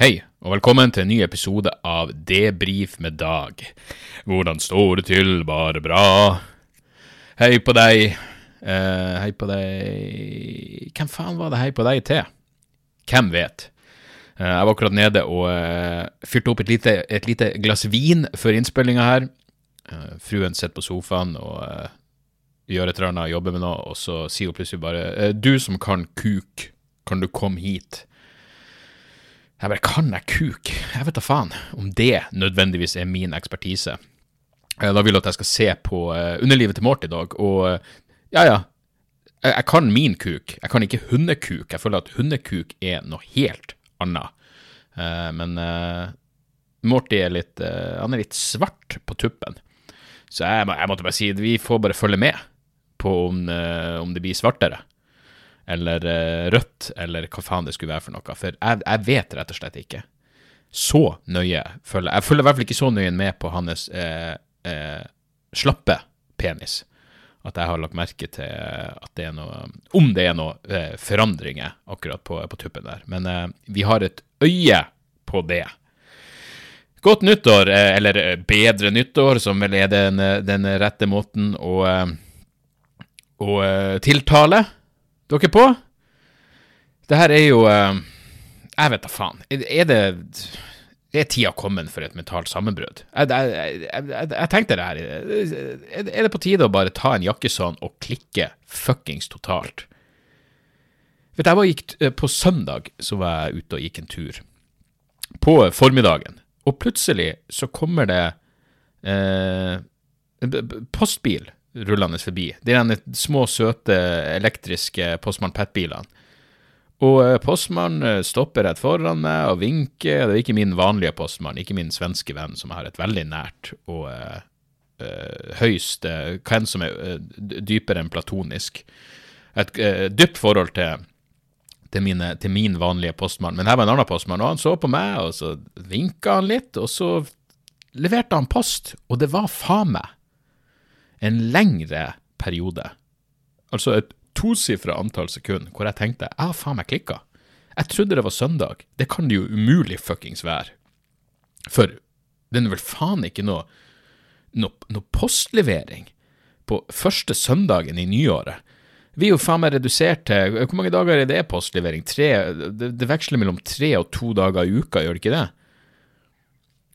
Hei, og velkommen til en ny episode av Debrif med Dag. Hvordan står det til? Bare bra? Hei på deg. Eh, hei på deg Hvem faen var det hei på deg til? Hvem vet? Eh, jeg var akkurat nede og eh, fyrte opp et lite, et lite glass vin før innspillinga her. Eh, fruen sitter på sofaen og eh, gjør et eller annet, jobber med noe, og så sier hun plutselig bare eh, Du som kan kuk, kan du komme hit? Jeg bare, kan jeg kuk? Jeg vet da faen om det nødvendigvis er min ekspertise. Eh, Da vil jeg at jeg skal se på eh, underlivet til Morty i dag, og eh, ja, ja. Jeg, jeg kan min kuk. Jeg kan ikke hundekuk. Jeg føler at hundekuk er noe helt annet. Men Morty er litt Han er litt svart på tuppen. Så jeg, jeg måtte bare si vi får bare følge med på om, om det blir svartere eller eh, rødt, eller hva faen det skulle være for noe. For jeg, jeg vet rett og slett ikke. Så nøye følger jeg. følger i hvert fall ikke så nøye med på hans eh, eh, slappe penis. At jeg har lagt merke til at det er noe Om det er noe eh, forandringer akkurat på, på tuppen der. Men eh, vi har et øye på det. Godt nyttår, eh, eller eh, bedre nyttår, som vel er den, eh, den rette måten å, å tiltale dere på. Det her er jo eh, Jeg vet da faen. Er det er tida kommet for et mentalt sammenbrudd? Jeg, jeg, jeg, jeg, tenkte det her Er det på tide å bare ta en jakkesånn og klikke fuckings totalt? Vet du, jeg var gikk, eh, På søndag så var jeg ute og gikk en tur. På formiddagen. Og plutselig så kommer det eh, postbil rullende forbi. De der små, søte elektriske Postmann Pet-bilene. Og eh, postmann eh, stopper rett foran meg og vinker. Det er ikke min vanlige postmann, ikke min svenske venn, som har et veldig nært og uh, uh, høyst uh, Hva enn som er dypere enn platonisk. Et dypt forhold til, til, mine, til min vanlige postmann. Men her var en annen postmann, og han så på meg, og så vinka han litt, og så leverte han post, og det var faen meg en lengre periode. Altså et tosifra antall sekunder hvor jeg tenkte jeg har faen meg klikka. Jeg trodde det var søndag. Det kan det jo umulig fuckings være. For det er vel faen ikke noe, noe, noe postlevering på første søndagen i nyåret. Vi er jo faen meg redusert til Hvor mange dager er det postlevering? Tre, det, det veksler mellom tre og to dager i uka, gjør det ikke det?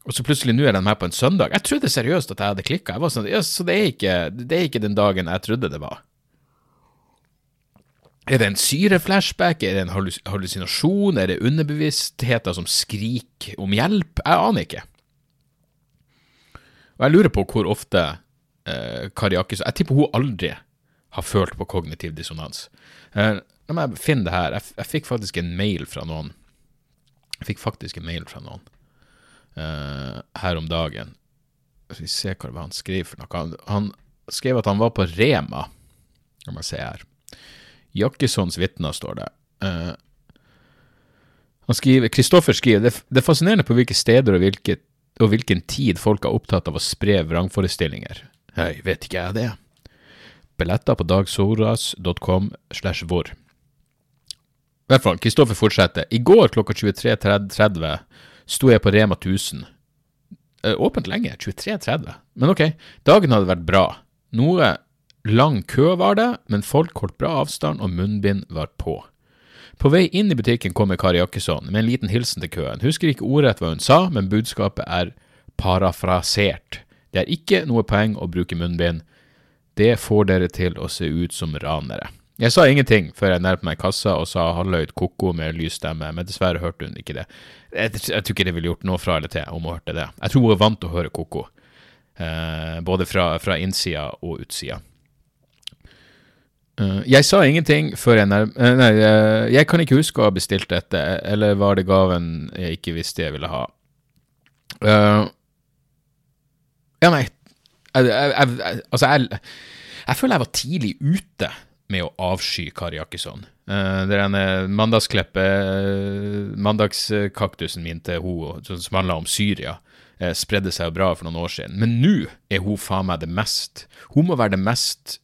Og så plutselig nå er den her på en søndag. Jeg trodde seriøst at jeg hadde klikka. Sånn, ja, så det er, ikke, det er ikke den dagen jeg trodde det var. Er det en syreflashback? Er det en hallus hallusinasjon? Er det underbevisstheter som skriker om hjelp? Jeg aner ikke. Og jeg lurer på hvor ofte eh, Kari Akis, Jeg tipper hun aldri har følt på kognitiv dissonans. Eh, la meg finne det her. Jeg, jeg fikk faktisk en mail fra noen. Jeg fikk faktisk en mail fra noen eh, her om dagen. Vi se hva han skrev for noe. Han, han skrev at han var på Rema. La meg se her. Jakkessons vitner, står det. Uh, han skriver, Kristoffer skriver det, det er fascinerende på hvilke steder og, hvilket, og hvilken tid folk er opptatt av å spre vrangforestillinger. Hei, vet ikke jeg det. Billetter på dagsoras.com slash hvor. I hvert fall, Kristoffer fortsetter. I går klokka 23.30 sto jeg på Rema 1000. Eh, Åpent lenge, 23.30. Men ok, dagen hadde vært bra. Noe lang kø var det, men folk holdt bra avstand, og munnbind var på. På vei inn i butikken kommer Kari Jakkesson med en liten hilsen til køen. Husker ikke ordrett hva hun sa, men budskapet er parafrasert. Det er ikke noe poeng å bruke munnbind. Det får dere til å se ut som ranere. Jeg sa ingenting før jeg nærmet meg kassa og sa halvhøyt ko-ko med lys stemme, men dessverre hørte hun ikke det. Jeg, jeg tror ikke det ville gjort noe fra eller til om hun hørte det. Jeg tror hun er vant til å høre ko-ko, eh, både fra, fra innsida og utsida. Uh, jeg sa ingenting før jeg nærm... Uh, nei, uh, jeg kan ikke huske å ha bestilt dette, eller var det gaven jeg ikke visste jeg ville ha? ja, nei jeg, jeg, jeg, Altså, jeg, jeg føler jeg var tidlig ute med å avsky Kari Jakkesson. Uh, denne mandagsklippet, mandagskaktusen min til hun som handla om Syria, spredde seg jo bra for noen år siden. Men nå er hun faen meg det mest Hun må være det mest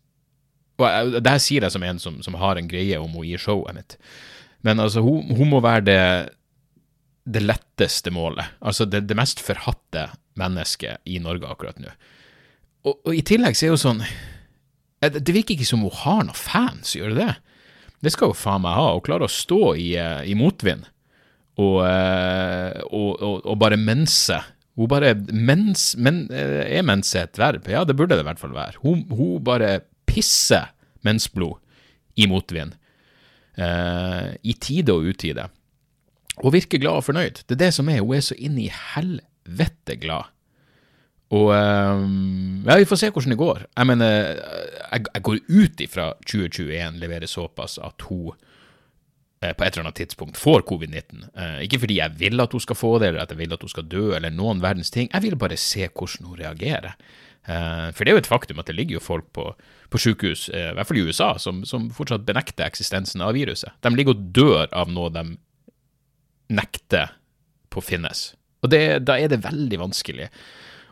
og det her sier jeg som en som, som, har en greie om å gi showet mitt. Men altså, hun, hun må være det, det letteste målet. Altså det, det, mest forhatte mennesket i Norge akkurat nå. Og, og, i tillegg så er hun sånn eh, Det virker ikke som hun har noen fans, gjør det det? Det skal hun faen meg ha. Hun klarer å stå i, eh, i motvind og, og, og, og, bare mense. Hun bare mens, men, Er mense et verb? Ja, det burde det i hvert fall være. Hun, hun bare pisser mensblod i motvind. Uh, I tide og utide. Hun virker glad og fornøyd. Det er det som er. Hun er så inn i helvete glad. Og um, ja, vi får se hvordan det går. Jeg mener, jeg, jeg går ut ifra 2021 leverer såpass at hun eh, på et eller annet tidspunkt får covid-19. Eh, ikke fordi jeg vil at hun skal få det, eller at jeg vil at hun skal dø, eller noen verdens ting. Jeg vil bare se hvordan hun reagerer. Eh, for det er jo et faktum at det ligger jo folk på, på sykehus, eh, i hvert fall i USA, som, som, fortsatt benekter eksistensen av viruset. De ligger og dør av noe de nekter på finnes. Og det, da er det veldig vanskelig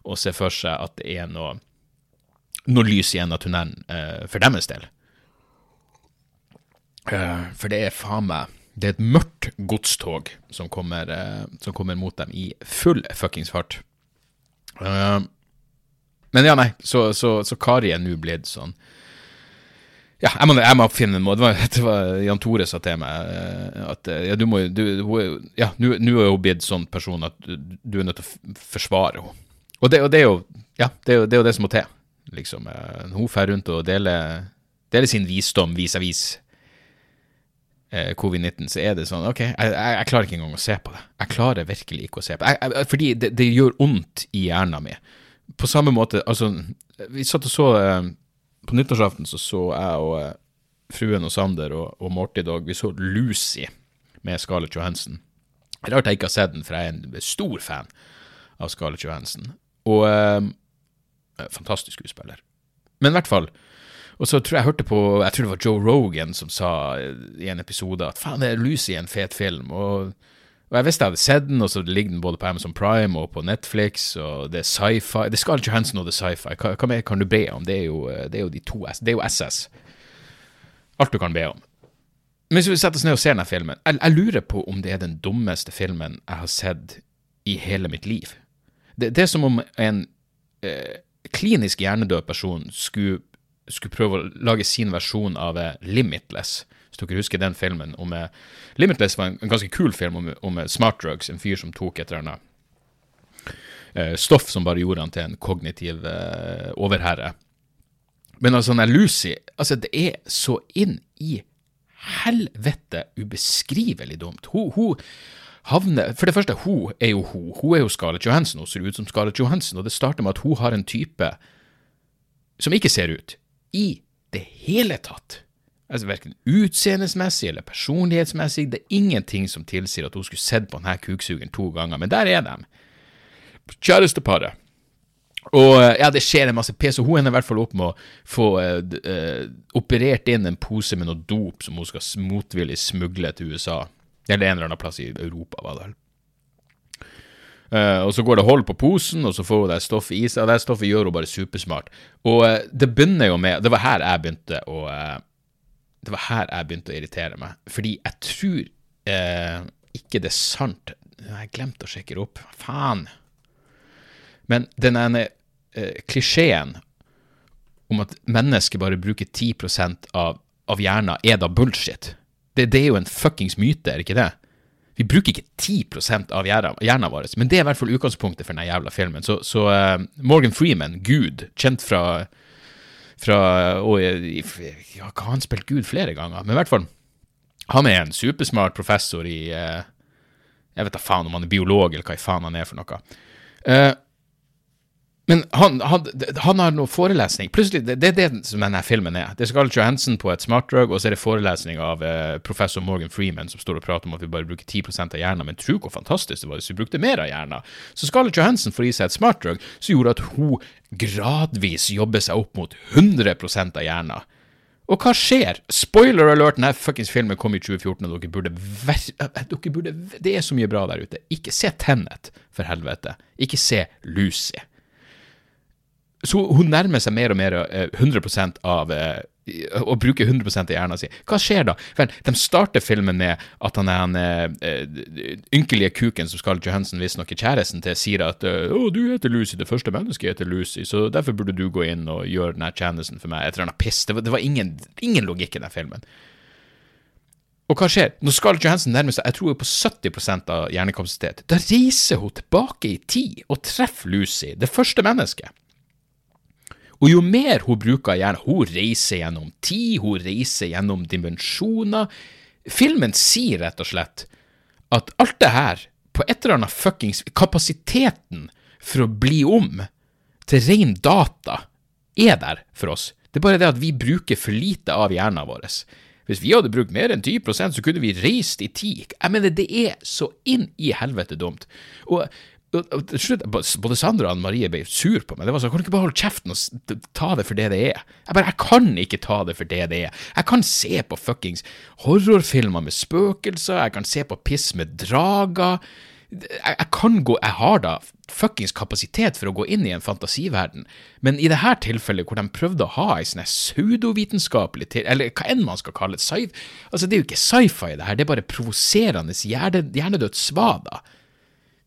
å se for seg at det er noe, noe lys igjen av tunnelen eh, for deres del. Uh, for det er faen meg Det er et mørkt godstog som kommer, uh, som kommer mot dem i full fuckings fart. Uh, men ja, nei, så, så, så Kari er nå blitt sånn ja, jeg må, jeg må, finne en måte. Det var, det var Jan Tore sa til meg eh, at eh, ja, du må du, Ja, nå er hun blitt sånn person at du, du, er nødt til å forsvare henne. Og det, og det, er jo Ja, det er det, er det som må til. Liksom. uh, hun drar rundt og deler, deler sin visdom vis-à-vis uh, covid-19, så er det sånn OK, jeg, jeg, jeg, klarer ikke engang å se på det. Jeg klarer virkelig ikke å se på det. fordi det, det gjør vondt i hjernen min på samme måte Altså, vi satt og så uh, På nyttårsaften så så jeg og eh, fruen og Sander og, og Morty Dog, vi så Lucy med Scarlett Johansen. Rart jeg ikke har sett den, for jeg er en stor fan av Scarlett Johansen. Og eh, Fantastisk skuespiller. Men i hvert fall. Og så tror jeg jeg hørte på Jeg tror det var Joe Rogan som sa i en episode at faen, det er Lucy en fet film. Og og jeg visste jeg hadde sett den, og så ligger den både på Amazon Prime og på Netflix, og det er sci-fi. Det skal Johansen og det er sci-fi. Hva, hva, mer kan du be om? Det er, jo, det er jo de to Det er jo SS. Alt du kan be om. Men hvis vi setter oss ned og ser denne filmen jeg, jeg, lurer på om det er den dummeste filmen jeg har sett i hele mitt liv. Det, det er som om en eh, klinisk hjernedød person skulle, skulle, prøve å lage sin versjon av Limitless hvis dere husker den filmen. om eh, Limitless var en, en ganske kul film om, om eh, smart drugs, en fyr som tok et eller annet stoff som bare gjorde han til en kognitiv eh, overherre. Men altså, den Lucy altså Det er så inn i helvete ubeskrivelig dumt. Hun, hun havner For det første, hun er jo hun. Hun er jo Scarlett Johansen. Hun ser ut som Scarlett Johansen, og det starter med at hun har en type som ikke ser ut i det hele tatt Altså Verken utseendesmessig eller personlighetsmessig. Det er ingenting som tilsier at hun skulle sett på denne kuksugeren to ganger, men der er de. Kjæresteparet. Og ja, det skjer en masse pes, og hun ender i hvert fall opp med å få uh, operert inn en pose med noe dop som hun skal motvillig smugle til USA. Eller en eller annen plass i Europa, var det vel. Uh, og så går det hold på posen, og så får hun det stoffet i seg, og det stoffet gjør hun bare supersmart. Og uh, det begynner jo med Det var her jeg begynte å det var her jeg begynte å irritere meg. Fordi jeg tror eh, ikke det er sant. Jeg glemte å sjekke det opp. Faen. Men den ene eh, klisjeen om at mennesket bare bruker 10% av, av hjernen, er da bullshit. Det, det, er jo en fuckings myte, er det ikke det? Vi bruker ikke 10% av hjernen vår, men det er i hvert fall utgangspunktet for den jævla filmen. Så, så uh, Morgan Freeman, Gud, kjent fra fra og, ja, han spilt Gud flere ganger? Men i hvert fall, han er en supersmart professor i uh, Jeg vet da faen om han er biolog, eller hva i faen han er for noe. Eh, Men han, han, han har noe forelesning. Plutselig, det, det er det som denne filmen er. Det er Scarlett Johansen på et smartdrug, og så er det forelesning av eh, professor Morgan Freeman som står og prater om at vi bare bruker 10% av hjernen, men tro hvor fantastisk det var hvis vi brukte mer av hjernen. Så Scarlett Johansen får i seg et smartdrug som gjorde at hun gradvis jobber seg opp mot 100% av hjernen. Og hva skjer? Spoiler alert, denne fuckings filmen kom i 2014, og dere burde, ver dere burde Det er så mye bra der ute. Ikke se Tennet, for helvete. Ikke se Lucy. Så hun nærmer seg mer og mer 100 eh, av eh, å bruke 100% av hjernen sin. Hva skjer da? Vel, de starter filmen med at han er den uh, ynkelige kuken som Scarlett Johansen visstnok kjæresten til, sier at uh, 'Å, du heter Lucy, det første mennesket heter Lucy, så derfor burde du gå inn og gjøre denne tjenesten for meg.' Et eller annet piss. Det var, det var ingen, ingen, logikk i den filmen. Og hva skjer? Når Scarlett Johansen nærmer seg jeg tror på 70% av hjernekapasitet, da reiser hun tilbake i tid og treffer Lucy, det første mennesket. Og jo mer hun bruker hjernen, hun reiser gjennom tid, hun reiser gjennom dimensjoner. Filmen sier rett og slett at alt det her, på et eller annet fuckings Kapasiteten for å bli om til ren data er der for oss. Det er bare det at vi bruker for lite av hjernen vår. Hvis vi hadde brukt mer enn 10 så kunne vi reist i tid. Jeg mener, det er så inn i helvete dumt. Og til slutt, både Sandra og Marie ble sur på meg. Det var sånn, Kan du ikke bare holde kjeften og ta det for det det er? Jeg bare, jeg kan ikke ta det for det det er. Jeg kan se på fuckings horrorfilmer med spøkelser, jeg kan se på piss med drager. Jeg, jeg kan gå Jeg har da fuckings kapasitet for å gå inn i en fantasiverden, men i det her tilfellet, hvor de prøvde å ha ei sånn pseudovitenskapelig til, eller hva enn man skal kalle det, sci altså det er jo ikke sci-fi, det her, det er bare provoserende hjernedødt svada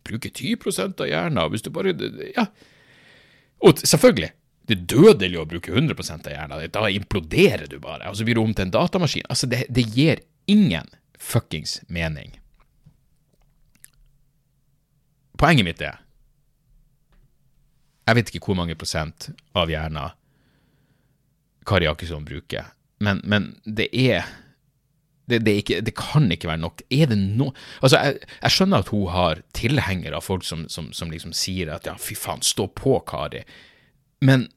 bruke 10 av hjernen hvis du bare Ja. Og selvfølgelig, det er dødelig å bruke 100 av hjernen. Da imploderer du bare, og så blir du om til en datamaskin. Altså, det, det gir ingen fuckings mening. Poenget mitt er Jeg vet ikke hvor mange prosent av hjernen Kari Akesson bruker, men, men det er det, det, ikke, det, kan ikke være nok. Er det no Altså, jeg, jeg, skjønner at hun har tilhengere av folk som, som, som, liksom sier at ja, fy faen, stå på, Kari. Men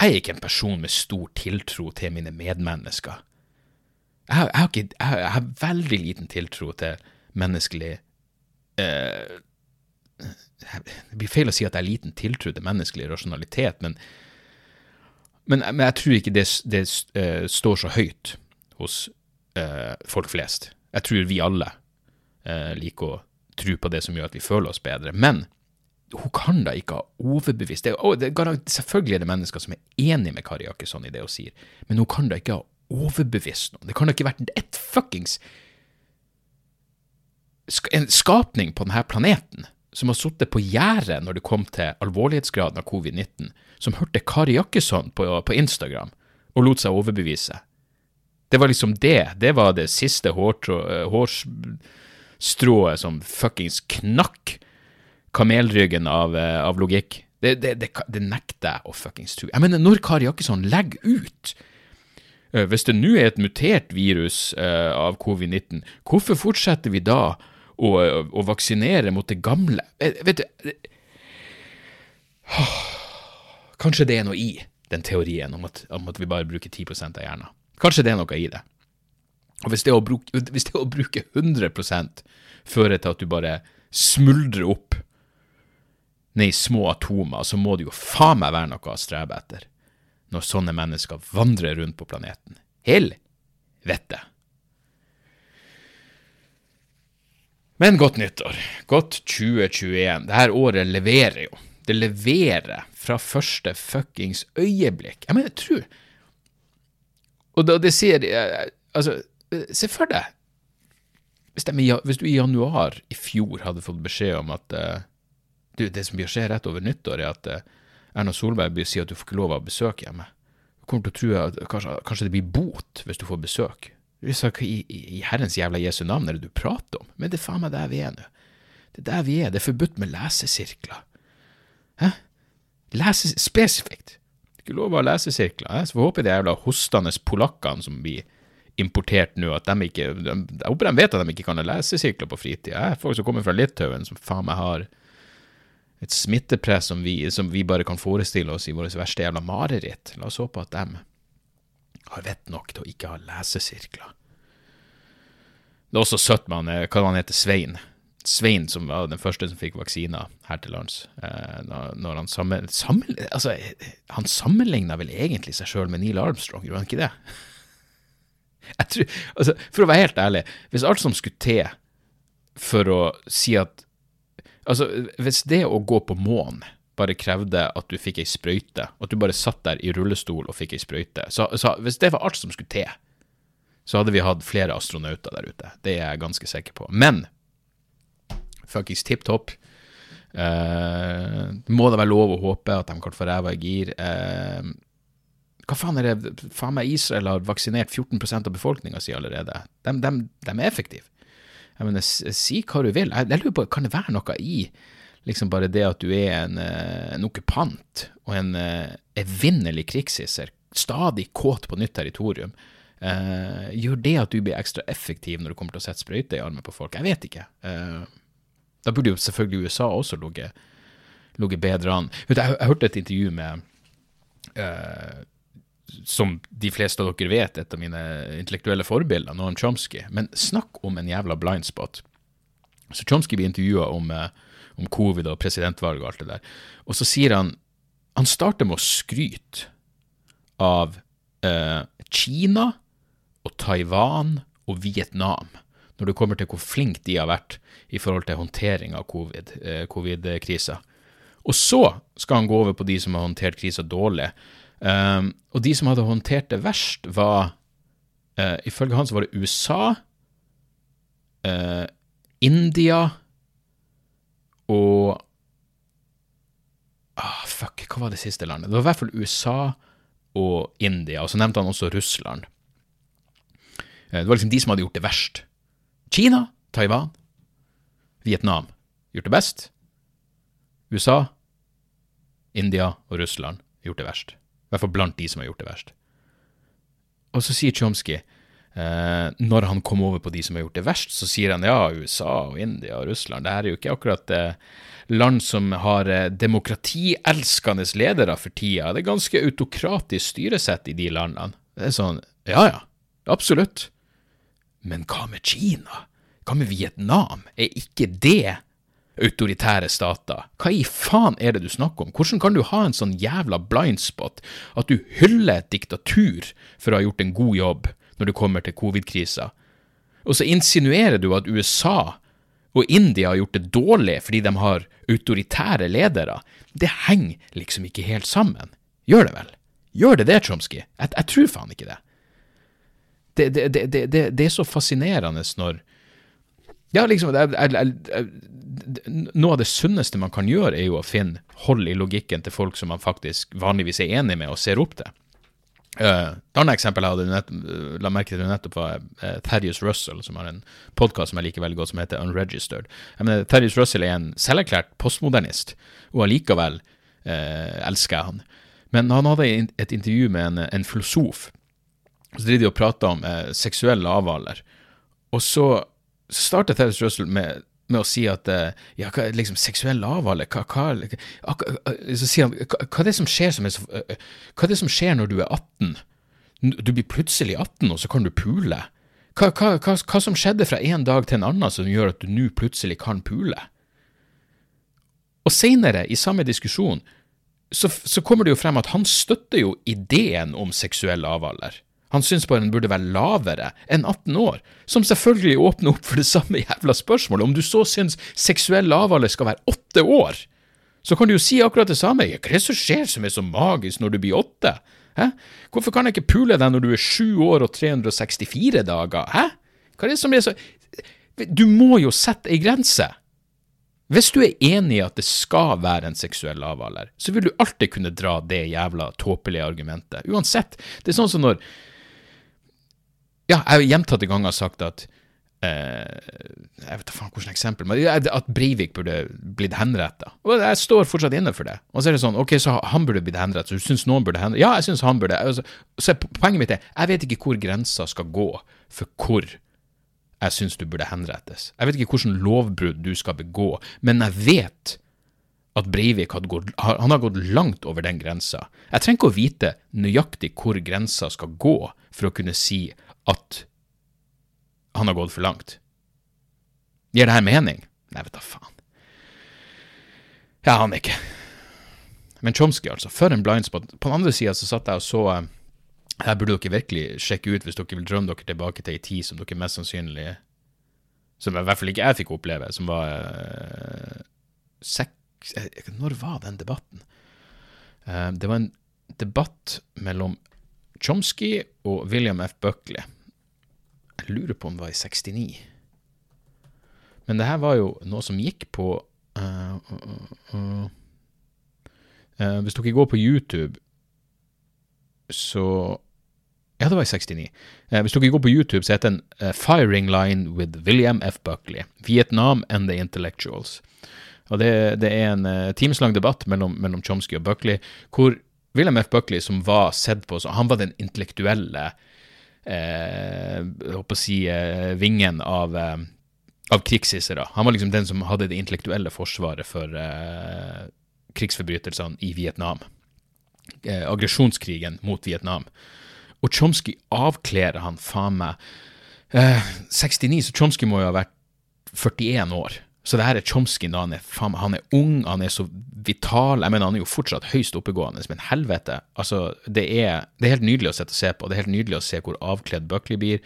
jeg er ikke en person med stor tiltro til mine medmennesker. Jeg jeg har, ikke, jeg har veldig liten tiltro til menneskelig eh, Det blir feil å si at jeg har liten tiltro til menneskelig rasjonalitet, men, men, men jeg tror ikke det, det uh, står så høyt hos eh, folk flest. Jeg tror vi alle eh, liker å tro på det som gjør at vi føler oss bedre. Men hun kan da ikke ha overbevist det, oh, det, Selvfølgelig er det mennesker som er enig med Kari Jakkesson i det hun sier, men hun kan da ikke ha overbevist noen. Det kan da ikke vært ett fuckings En skapning på denne planeten som har sittet på gjerdet når det kom til alvorlighetsgraden av covid-19, som hørte Kari Jakkesson på, på Instagram og lot seg overbevise det var liksom det. Det var det siste eh, hårstrået som fuckings knakk kamelryggen av, eh, av logikk. Det, det, det, det, nekter jeg å fuckings tro. Jeg mener, når Kari Jakkesson legger ut uh, Hvis det nå er et mutert virus av covid-19, hvorfor fortsetter vi da å, å vaksinere mot det gamle? Vet du Kanskje det er noe i den teorien om at, om at vi bare bruker 10% av hjernen. Kanskje det er noe i det. Og hvis det å bruke, hvis det å bruke 100% fører til at du bare smuldrer opp ned i små atomer, så må det jo faen meg være noe å strebe etter når sånne mennesker vandrer rundt på planeten. Helvete. Men godt nyttår. Godt 2021. Dette året leverer jo. Det leverer fra første fuckings øyeblikk. Jeg mener, jeg tror og da, det sier eh, Altså, eh, se for deg hvis, de, hvis, du i januar i fjor hadde fått beskjed om at uh, du, det som blir skje rett over nyttår, er at uh, Erna Solberg blir si at du får ikke lov av besøk hjemme. Du kommer til å tro at kanskje, kanskje det blir bot hvis du får besøk. I, i, I herrens jævla Jesu navn er det du prater om? Men det er faen meg der vi er nå. Det er der vi er. Det er forbudt med lesesirkler. Hæ? Lese spesifikt. Ikke lov å ha lesesirkler. Så får håpe de jævla hostende polakkene som blir importert nå, at de ikke de, Jeg håper de vet at de ikke kan ha lesesirkler på fritida. Folk som kommer fra Litauen, som faen meg har et smittepress som vi, som vi bare kan forestille oss i vårt verste jævla mareritt. La oss håpe at de har vett nok til å ikke ha lesesirkler. Det er også søtt med han, hva han heter, Svein. Svein som var den første som fikk vaksiner her til lands. Eh, når han, sammen, sammen, altså, han sammenligna vel egentlig seg sjøl med Neil Armstrong, gjorde han ikke det? Jeg tror, altså, for å være helt ærlig, hvis alt som skulle til for å si at Altså, hvis det å gå på månen bare krevde at du fikk ei sprøyte, at du bare satt der i rullestol og fikk ei sprøyte, så, så hvis det var alt som skulle til, så hadde vi hatt flere astronauter der ute. Det er jeg ganske sikker på. Men fuckings tipp topp. Uh, må det være lov å håpe at de kan få ræva i gir. Uh, hva faen er det Faen meg Israel har vaksinert 14% av befolkninga si allerede. De, de, de, er effektive. Jeg mener, si hva du vil. Jeg, jeg lurer på, Kan det være noe i liksom bare det at du er en, eh, en okkupant og en evinnelig krigshisser, stadig kåt på nytt territorium? Uh, gjør det at du blir ekstra effektiv når du kommer til å sette sprøyte i armen på folk? Jeg vet ikke. Uh, da burde jo selvfølgelig USA også ligget bedre an. Jeg, jeg, jeg, hørte et intervju med uh, som de fleste av dere vet, et av mine intellektuelle forbilder, Noam Chomsky. Men snakk om en jævla blind spot. Så Chomsky blir intervjua om, uh, om, covid og presidentvalg og alt det der. Og så sier han Han starter med å skryte av uh, Kina og Taiwan og Vietnam når det kommer til hvor flinke de har vært i forhold til håndtering av eh, covid-krisa. Og så skal han gå over på de som har håndtert krisa dårlig. Um, og de som hadde håndtert det verst, var uh, Ifølge han så var det USA, uh, India og ah, Fuck, hva var det siste landet? Det var i hvert fall USA og India. Og så nevnte han også Russland. Uh, det var liksom de som hadde gjort det verst. Kina, Taiwan, Vietnam gjort det best. USA, India og Russland gjort det verst. I hvert fall blant de som har gjort det verst. Og så sier Chomsky, eh, når han kom over på de som har gjort det verst, så sier han ja, USA og India og Russland, det her er jo ikke akkurat eh, land som har eh, demokratielskende ledere for tida. Det er ganske autokratisk styresett i de landene. Det er sånn, ja ja, absolutt. Men hva med Kina? Hva med Vietnam? Er ikke det autoritære stater? Hva i faen er det du snakker om? Hvordan kan du ha en sånn jævla blindspot at du hyller et diktatur for å ha gjort en god jobb når det kommer til covid-krisa, og så insinuerer du at USA og India har gjort det dårlig fordi de har autoritære ledere? Det henger liksom ikke helt sammen. Gjør det vel? Gjør det det, Tromsky? Jeg, jeg tror faen ikke det det, det, det, det, er så fascinerende når Ja, liksom jeg, jeg, Noe av det sunneste man kan gjøre, er jo å finne hold i logikken til folk som man faktisk vanligvis er enig med og ser opp til. Uh, et annet eksempel jeg hadde nett, la merke til nettopp, var uh, Thaddeus Russell, som har en podkast som jeg liker veldig godt, som heter Unregistered. Jeg mener, Thaddeus Russell er en selverklært postmodernist, og allikevel uh, elsker jeg han. Men han hadde et intervju med en, en filosof så driver de og prater om seksuell lavalder. Og så starter Terence Russell med, med, å si at eh, ja, hva, liksom, seksuell avhale hva, hva, Så sier han hva, er det som skjer som er så, eh, hva er det som skjer når du er 18? Du blir plutselig 18, og så kan du pule. Hva, hva, hva, hva, som skjedde fra en dag til en annen som gjør at du nå plutselig kan pule? Og seinere, i samme diskusjon, så, så, kommer det jo frem at han støtter jo ideen om seksuell lavalder. Han syns bare den burde være lavere enn 18 år, som selvfølgelig åpner opp for det samme jævla spørsmålet. Om du så syns seksuell lavalder skal være åtte år, så kan du jo si akkurat det samme. Hva er det som skjer som er så magisk når du blir åtte? Hæ? Hvorfor kan jeg ikke pule deg når du er sju år og 364 dager? Hæ? Hva er det som er så Du må jo sette ei grense. Hvis du er enig i at det skal være en seksuell lavalder, så vil du alltid kunne dra det jævla tåpelige argumentet. Uansett. Det er sånn som når ja, jeg har gjentatte ganger sagt at eh, Jeg vet da faen hvilket eksempel, men at Breivik burde blitt henretta. Jeg står fortsatt inne for det. Og så er det sånn, ok, så han burde blitt henrettet, så du syns noen burde henrette? Ja, jeg syns han burde. Altså, så poenget mitt er, jeg vet ikke hvor grensa skal gå for hvor jeg syns du burde henrettes. Jeg vet ikke hvilken lovbrudd du skal begå, men jeg vet at Breivik hadde gått, han har gått langt over den grensa. Jeg trenger ikke å vite nøyaktig hvor grensa skal gå for å kunne si at han har gått for langt. Gir det her mening? Nei, vet da faen. Jeg aner ikke. Men Chomsky, altså. For en blindspot. På den andre sida så satt jeg og så eh, Her burde dere virkelig sjekke ut hvis dere vil drømme dere tilbake til ei tid som dere mest sannsynlig Som i hvert fall ikke jeg fikk oppleve, som var uh, seks eh, Når var den debatten? Uh, det var en debatt mellom Chomsky og William F. Buckley. Jeg lurer på om det var i 69. Men det her var jo noe som gikk på uh, uh, uh, Hvis dere går på YouTube, så Ja, det var i 69. hvis dere går på YouTube, så heter den 'Firing Line with William F. Buckley'. Vietnam and the Intellectuals. Og det, det er en uh, timeslang debatt mellom, mellom, Chomsky og Buckley, hvor William F. Buckley, som var sett på Han var den intellektuelle eh, å si, eh, vingen av, eh, av krigshissere. Han var liksom den som hadde det intellektuelle forsvaret for eh, krigsforbrytelsene i Vietnam. Eh, aggresjonskrigen mot Vietnam. Og Chomsky avkler han faen meg 69, eh, så Chomsky må jo ha vært 41 år. Så det her er Chomsky da han er, faen, han er ung, han er så vital. Jeg mener, han er jo fortsatt høyst oppegående, men helvete. Altså, det er, det er helt nydelig å sitte og se på. Det er helt nydelig å se hvor avkledd Buckley blir,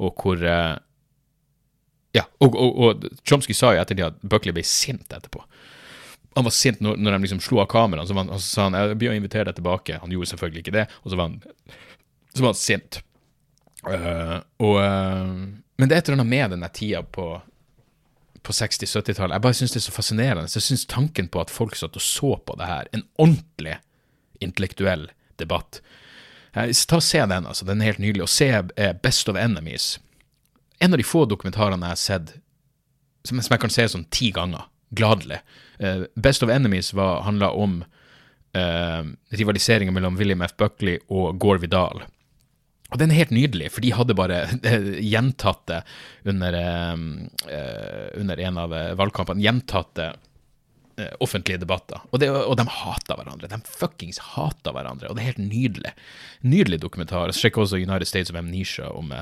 og hvor uh, Ja, og, og, og, Chomsky sa jo ettertid at Buckley ble sint etterpå. Han var sint når, når de liksom slo av kameraet, så, så, sa han jeg blir å invitere deg tilbake. Han gjorde selvfølgelig ikke det, og så var han, så var han sint. Uh, og, uh, men det er et eller annet med denne tida på på 60-70-tallet. Jeg bare syns det er så fascinerende. Så jeg syns tanken på at folk satt og så på det her, en ordentlig intellektuell debatt Ta og Se den, altså. Den er helt nydelig. Og se eh, Best of Enemies. En av de få dokumentarene jeg har sett som, jeg kan se sånn ti ganger, gladelig. Uh, Best of Enemies handla om uh, rivaliseringa mellom William F. Buckley og Gore Vidal. Og den er helt nydelig, for de hadde bare gjentatt det under, uh, under en av eh, valgkampene. Gjentatt det offentlige debatter. Og, det, og de hata hverandre. De fuckings hata hverandre, og det er helt nydelig. Nydelig dokumentar. Sjekk også United States of Amnesia om,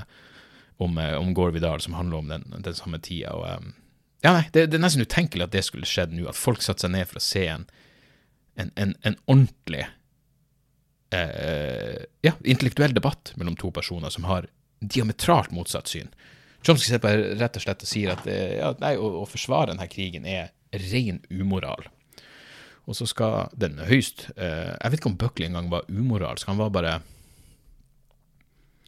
om, om Gore Vidal, som handler om den, den samme tida. Og, ja, nei, det, det, er nesten utenkelig at det skulle skjedd nå, at folk satte seg ned for å se en, en, en, en ordentlig eh, ja, intellektuell debatt mellom to personer som har diametralt motsatt syn. Chomsky ser på rett og slett og sier at eh, ja, nei, å, å, forsvare denne krigen er ren umoral. Og så skal den høyst eh, Jeg vet ikke om Buckley engang var umoralsk. Han var bare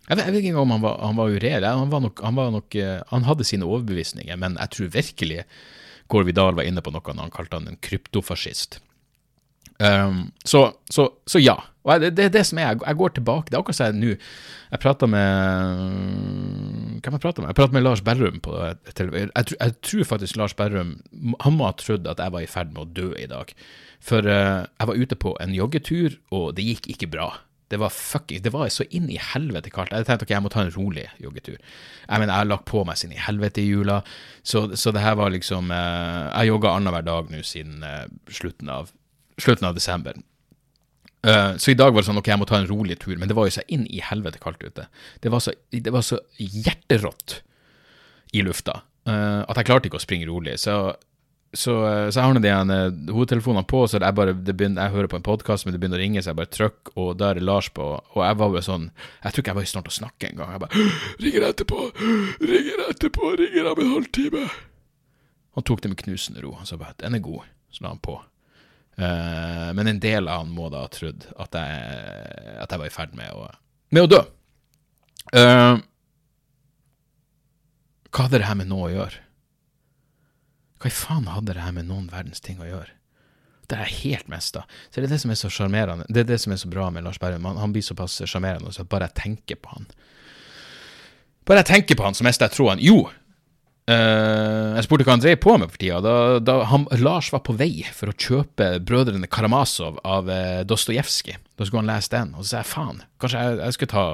Jeg vet, jeg vet ikke om han var, han var ureell. Han, var nok, han, var nok, eh, han hadde sine overbevisninger, men jeg tror virkelig Gård Vidal var inne på noe når han kalte han en kryptofascist. Um, så, så, så, ja. Og det, det, er det som er. Jeg, går tilbake. Det er akkurat som jeg nå Jeg prata med Hvem jeg prata med? Jeg prata med Lars Berrum. På, jeg, jeg, tror faktisk Lars Berrum Han må ha trodd at jeg var i ferd med å dø i dag. For uh, jeg var ute på en joggetur, og det gikk ikke bra. Det var fucking, det var så inn i helvete kaldt. Jeg tenkte ok, jeg må ta en rolig joggetur. Jeg mener, jeg har lagt på meg sin i helvete i jula, så, så det her var liksom uh, Jeg jogga annenhver dag nå siden uh, slutten av slutten av desember. Uh, så i dag var det sånn ok, jeg må ta en rolig tur, men det var jo så inn i helvete kaldt ute. Det var så, det var så hjerterått i lufta uh, at jeg klarte ikke å springe rolig. Så, så, uh, så jeg har nå de hodetelefonene på, så jeg, bare, begynner, jeg hører på en podkast, men det begynner å ringe, så jeg bare trykker, og da er det Lars på. Og jeg var jo sånn Jeg tror ikke jeg var i stand til å snakke engang. Jeg bare 'Ringer etterpå! Ringer etterpå! Ringer om en halvtime!' Han tok det med knusende ro. Han sa bare 'Den er god', så la han på. Uh, men en del av han må da ha trodd at jeg, at jeg var i ferd med å, med å dø. Uh, hva hadde det her med noe å gjøre? Hva i faen hadde det her med noen verdens ting å gjøre? Det er helt mista. Så det er det som er så sjarmerende. Det er det som er så bra med Lars Berrum. Han, han blir såpass sjarmerende at bare jeg tenker på han Bare jeg tenker på han, så mister jeg troen. Jo, Uh, jeg spurte hva han drev på med for tida. Da, da han, Lars var på vei for å kjøpe Brødrene Karamazov av uh, Dostojevskij. Da skulle han lese den. Og så sa jeg faen, kanskje jeg, jeg skulle ta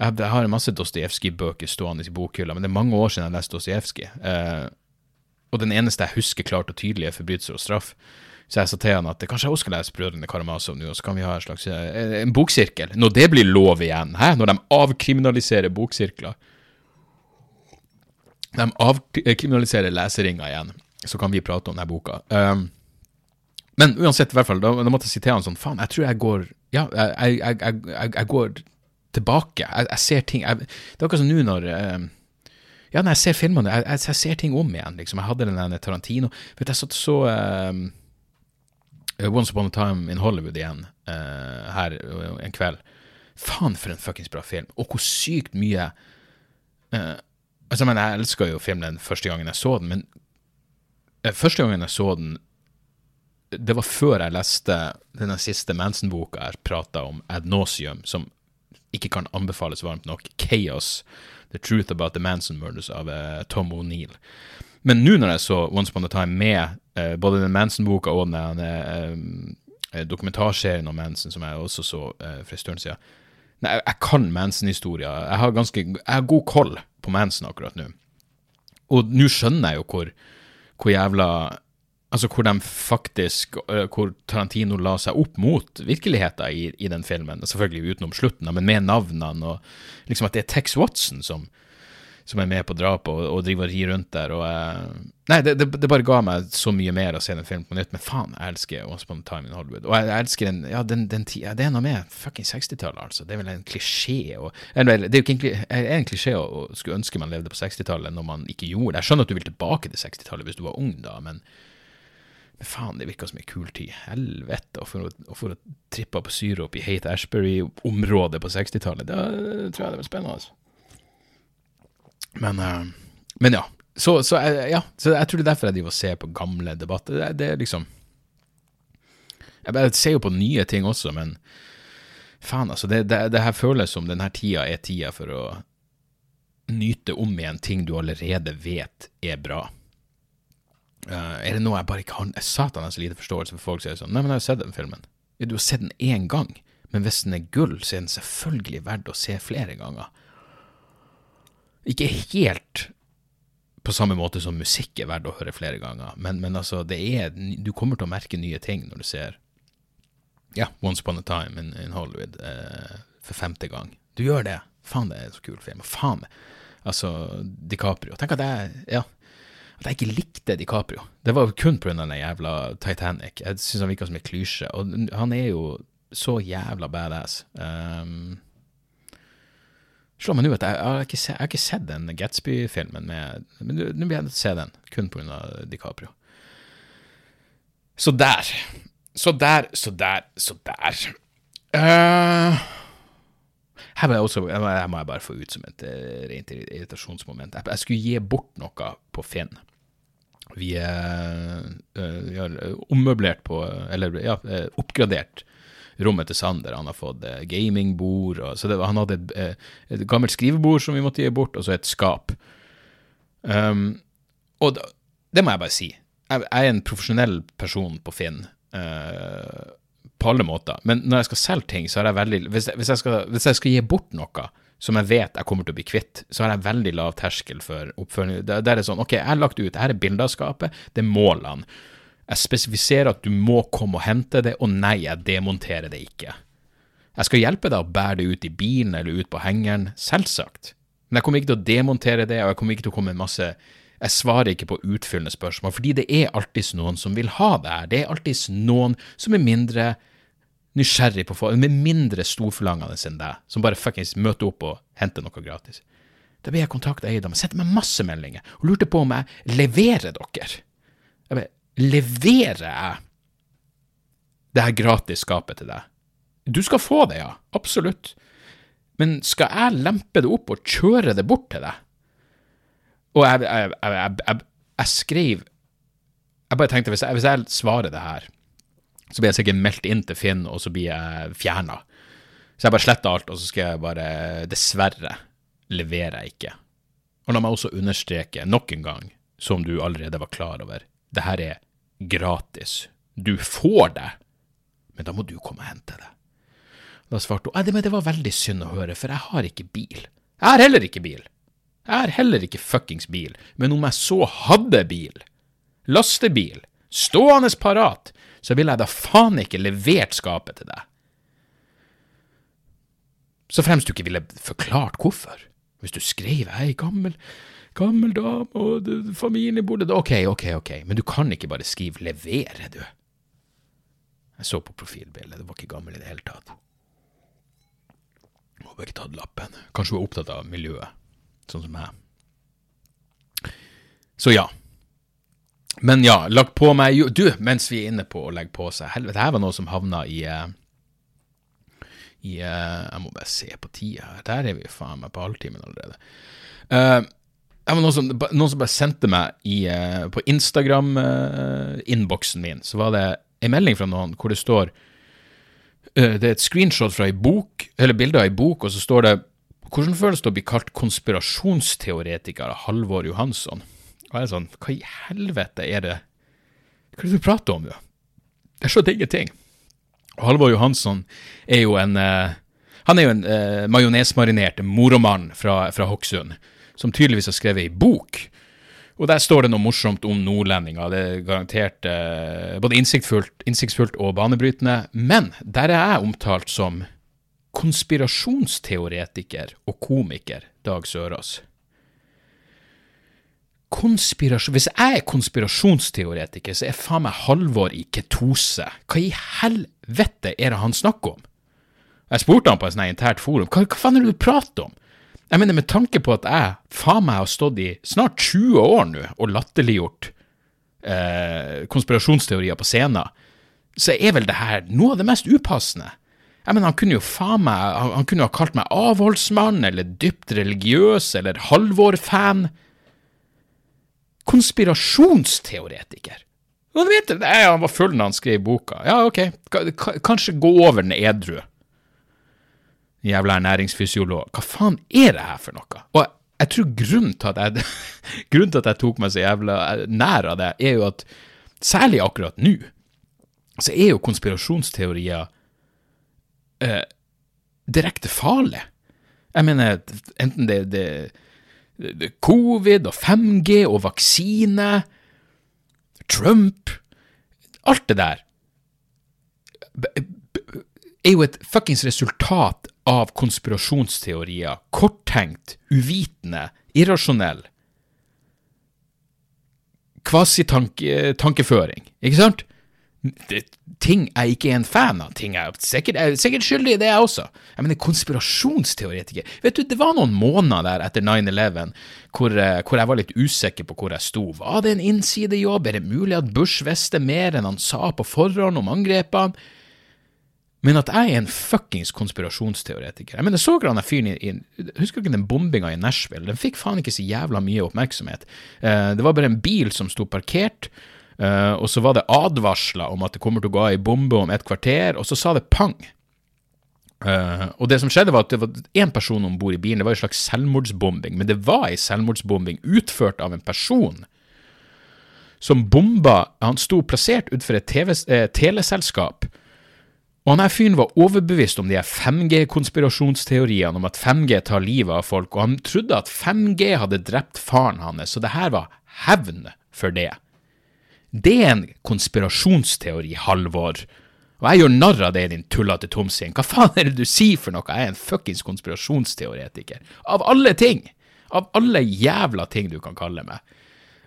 Jeg, jeg har en masse Dostojevskij-bøker stående i bokhylla, men det er mange år siden jeg leste Dostojevskij. Uh, og den eneste jeg husker klart og tydelig, er 'Forbrytelser og straff'. Så jeg sa til han at kanskje jeg også skal lese Brødrene Karamazov nå, og så kan vi ha en slags eh, en boksirkel. Når det blir lov igjen, hæ? når de avkriminaliserer boksirkler. De avkriminaliserer leseringa igjen, så kan vi prate om denne boka. Um, men uansett, i hvert fall, da, da måtte jeg si til han sånn Faen, jeg tror jeg går Ja, jeg, jeg, jeg, jeg går tilbake. Jeg, ser ting Det er akkurat som nå når um, ja, når jeg ser filmene, jeg, jeg, jeg, ser ting om igjen. liksom. Jeg hadde den der Tarantino Vet du, Jeg satt så um, Once Upon a Time in Hollywood igjen uh, her en kveld. Faen, for en fuckings bra film. Og hvor sykt mye uh, altså, men Jeg elska jo filmen første gangen jeg så den, men uh, første gangen jeg så den det var før jeg leste denne siste Manson-boka jeg prata om, Ad Nauseum, som ikke kan anbefales varmt nok. Chaos. The Truth About the Manson Murders av uh, Tom O'Neill. Men nå når jeg så Once Upon a Time med uh, både den Manson-boka og den uh, dokumentarserien om Manson, som jeg også så for en stund siden Nei, jeg, kan Manson-historier. Jeg har ganske jeg har god koll på Manson akkurat nå. Og nå skjønner jeg jo hvor, hvor jævla Altså hvor de faktisk uh, Hvor Tarantino la seg opp mot virkeligheten i, i, den filmen. Selvfølgelig utenom slutten, men med navnene og liksom at det er Tex Watson som, som er med på drapet og, og driver og rir rundt der. Og, uh, nei, det, det, det, bare ga meg så mye mer å se den filmen på nytt. Men faen, jeg elsker Once Upon a Time in Hollywood. Og jeg, elsker den, ja, den, den tida Det er noe med fucking 60-tallet, altså. Det er vel en klisjé. Og, eller, det er jo ikke en, en klisjé å skulle ønske man levde på 60-tallet når man ikke gjorde det. Jeg skjønner at du vil tilbake til 60-tallet hvis du var ung da, men faen, det virka som ei kul tid. Helvete. For, å, for å trippe på opp i Hate Ashbury-området på 60-tallet, da tror jeg det blir spennende. Altså. Men, uh, men ja. Så, så, uh, ja. så, jeg tror det er derfor jeg driver og ser på gamle debatter. Det, det, er liksom Jeg ser jo på nye ting også, men faen, altså. Det, det, det her føles som denne tida er tida for å nyte om igjen ting du allerede vet er bra. Uh, er det noe jeg bare ikke har Satan har så lite forståelse for folk som sier sånn Nei, men jeg har jo sett den filmen. Du har sett den én gang, men hvis den er gull, så er den selvfølgelig verdt å se flere ganger. Ikke helt på samme måte som musikk er verdt å høre flere ganger, men, men altså, er Du kommer til å merke nye ting når du ser ja, Once Upon a Time in, in Hollywood eh, for femte gang. Du gjør det. Faen, det er en så kul film. Faen, altså, DiCaprio. Tenk at jeg Ja at jeg ikke likte DiCaprio. Det var kun pga. den jævla Titanic. Jeg syns han virka som en klysje. Og han er jo så jævla badass. Um, slår meg nå at jeg, har ikke se, jeg har ikke sett den Gatsby-filmen Men nå blir jeg nødt til å se den, kun pga. DiCaprio. Så der. Så der, så der, så der. Uh, her må jeg, også, her må jeg bare få ut som et uh, rent irritasjonsmoment. Jeg, jeg skulle gi bort noe på Finn. Vi, uh, vi har ommøblert på Eller ja, oppgradert rommet til Sander. Han har fått uh, gamingbord. Og, så det, han hadde et, et, gammelt skrivebord som vi måtte gi bort, og så et skap. Um, og da, det må jeg bare si. Jeg, jeg, er en profesjonell person på Finn. Uh, på alle måter. Men når jeg skal selge ting, så har jeg veldig Hvis jeg, hvis jeg, skal, hvis jeg skal, gi bort noe som jeg vet jeg kommer til å bli kvitt, så har jeg veldig lav terskel for oppfølging. Der, er det sånn OK, jeg har lagt ut Her er bildet av skapet, det er målene. Jeg spesifiserer at du må komme og hente det, og nei, jeg demonterer det ikke. Jeg skal hjelpe deg å bære det ut i bilen eller ut på hengeren, selvsagt. Men jeg kommer ikke til å demontere det, og jeg kommer ikke til å komme med masse jeg svarer ikke på utfyllende spørsmål, fordi det er alltids noen som vil ha det her. Det er alltids noen som er mindre nysgjerrig på folk, med mindre storforlangende enn deg, som bare fuckings møter opp og henter noe gratis. Da blir jeg kontakta eiendom, sendte meg masse meldinger og lurte på om jeg leverer dere. Jeg bare, leverer jeg det her gratis skapet til deg? Du skal få det, ja, absolutt. Men skal jeg lempe det opp og kjøre det bort til deg? Og jeg, jeg, jeg, jeg skrev Jeg bare tenkte, hvis jeg, hvis jeg svarer det her så blir jeg sikkert meldt inn til Finn, og så blir jeg fjerna. Så jeg bare sletter alt, og så skal jeg bare Dessverre leverer jeg ikke. Og la meg også understreke nok en gang, som du allerede var klar over, det her er gratis. Du får det, men da må du komme og hente det. Da svarte hun at det var veldig synd å høre, for jeg har ikke bil. Jeg har heller ikke bil. Jeg har heller ikke fuckings bil, men om jeg så hadde bil, lastebil, stående parat, så ville jeg da faen ikke levert skapet til deg. Så fremst du ikke ville forklart hvorfor. Hvis du skrev 'hei, gammel, gammel dame og familien bor der', ok, ok, ok, men du kan ikke bare skrive 'levere', du. Jeg så på profilbildet, det var ikke gammel i det hele tatt. Hun har ikke tatt lappen. Kanskje hun er opptatt av miljøet, sånn som meg. Så ja. Men ja, lagt på meg jo Du, mens vi er inne på å legge på seg Helvete, her var noe som havna i eh, i eh, Jeg må bare se på tida her. Der er vi faen meg på halvtimen allerede. Eh, det var noen som, noen som bare sendte meg i, eh, på Instagram-innboksen min, så var det en melding fra noen hvor det står eh, Det er et screenshot fra ei bok, eller bilder av ei bok, og så står det Hvordan føles det å bli kalt konspirasjonsteoretiker av Halvor Johansson? Og jeg er sånn, hva i helvete er det Hva er det du prater om, du? Jeg skjønner ingenting. Og Halvor Johansson er jo en eh, Han er jo en eh, majonesmarinert moromann fra, fra Hokksund, som tydeligvis har skrevet ei bok. Og der står det noe morsomt om nordlendinger. Det er garantert eh, både innsiktsfullt, innsiktsfullt og banebrytende. Men der er jeg omtalt som konspirasjonsteoretiker og komiker Dag Sørås. Konspirasjon Hvis jeg er konspirasjonsteoretiker, så er faen meg Halvor i ketose. Hva i helvete er det han snakker om? Jeg spurte han på et internt forum, hva, hva faen er det du prater om? Jeg mener, med tanke på at jeg faen meg har stått i snart 20 år nå og latterliggjort eh, konspirasjonsteorier på scenen, så er vel det her noe av det mest upassende. Jeg mener, han kunne jo faen meg Han, han kunne ha kalt meg avholdsmann, eller dypt religiøs, eller Halvor-fan. Konspirasjonsteoretiker. Du vet nei, han var full når han skrev boka. Ja, ok, ka- kanskje gå over den edru. Jævla ernæringsfysiolog. Hva faen er det her for noe? Og jeg, tror grunnen til, jeg, grunnen til at jeg tok meg så jævla nær av det, er jo at særlig akkurat nå, så er jo konspirasjonsteorier eh, direkte farlig. Jeg mener, enten det, er covid og 5G og vaksine, Trump Alt det der er jo et fuckings resultat av konspirasjonsteorier. Korttenkt, uvitende, irrasjonell. Kvasitankeføring, ikke sant? Det, ting jeg ikke er en fan av. Ting jeg er sikkert, jeg er sikkert skyldig i det, jeg også. Jeg mener, konspirasjonsteoretiker Vet du, det var noen måneder der etter 9-11 hvor, eh, hvor jeg var litt usikker på hvor jeg sto. Var det en innsidejobb? Er det mulig at Bush visste mer enn han sa på forhånd om angrepene? Men at jeg er en fuckings konspirasjonsteoretiker Jeg mener, så dere han fyren i, i Husker dere den bombinga i Nashville? Den fikk faen ikke så jævla mye oppmerksomhet. Eh, det var bare en bil som sto parkert, eh, og så var det advarsler om at det kommer til å gå av ei bombe om et kvarter, og så sa det pang. Eh, og det som skjedde, var at det var én person om bord i bilen. Det var en slags selvmordsbombing, men det var ei selvmordsbombing utført av en person som bomba Han sto plassert utenfor et TV, eh, teleselskap. Og han her fyren var overbevist om de her 5G-konspirasjonsteoriene om at 5G tar livet av folk, og han trodde at 5G hadde drept faren hans, så det her var hevn for det. Det er en konspirasjonsteori, Halvor. Og jeg gjør narr av deg, din tullete tomsing. Hva faen er det du sier for noe? Jeg er en fuckings konspirasjonsteoretiker. Av alle ting! Av alle jævla ting du kan kalle meg.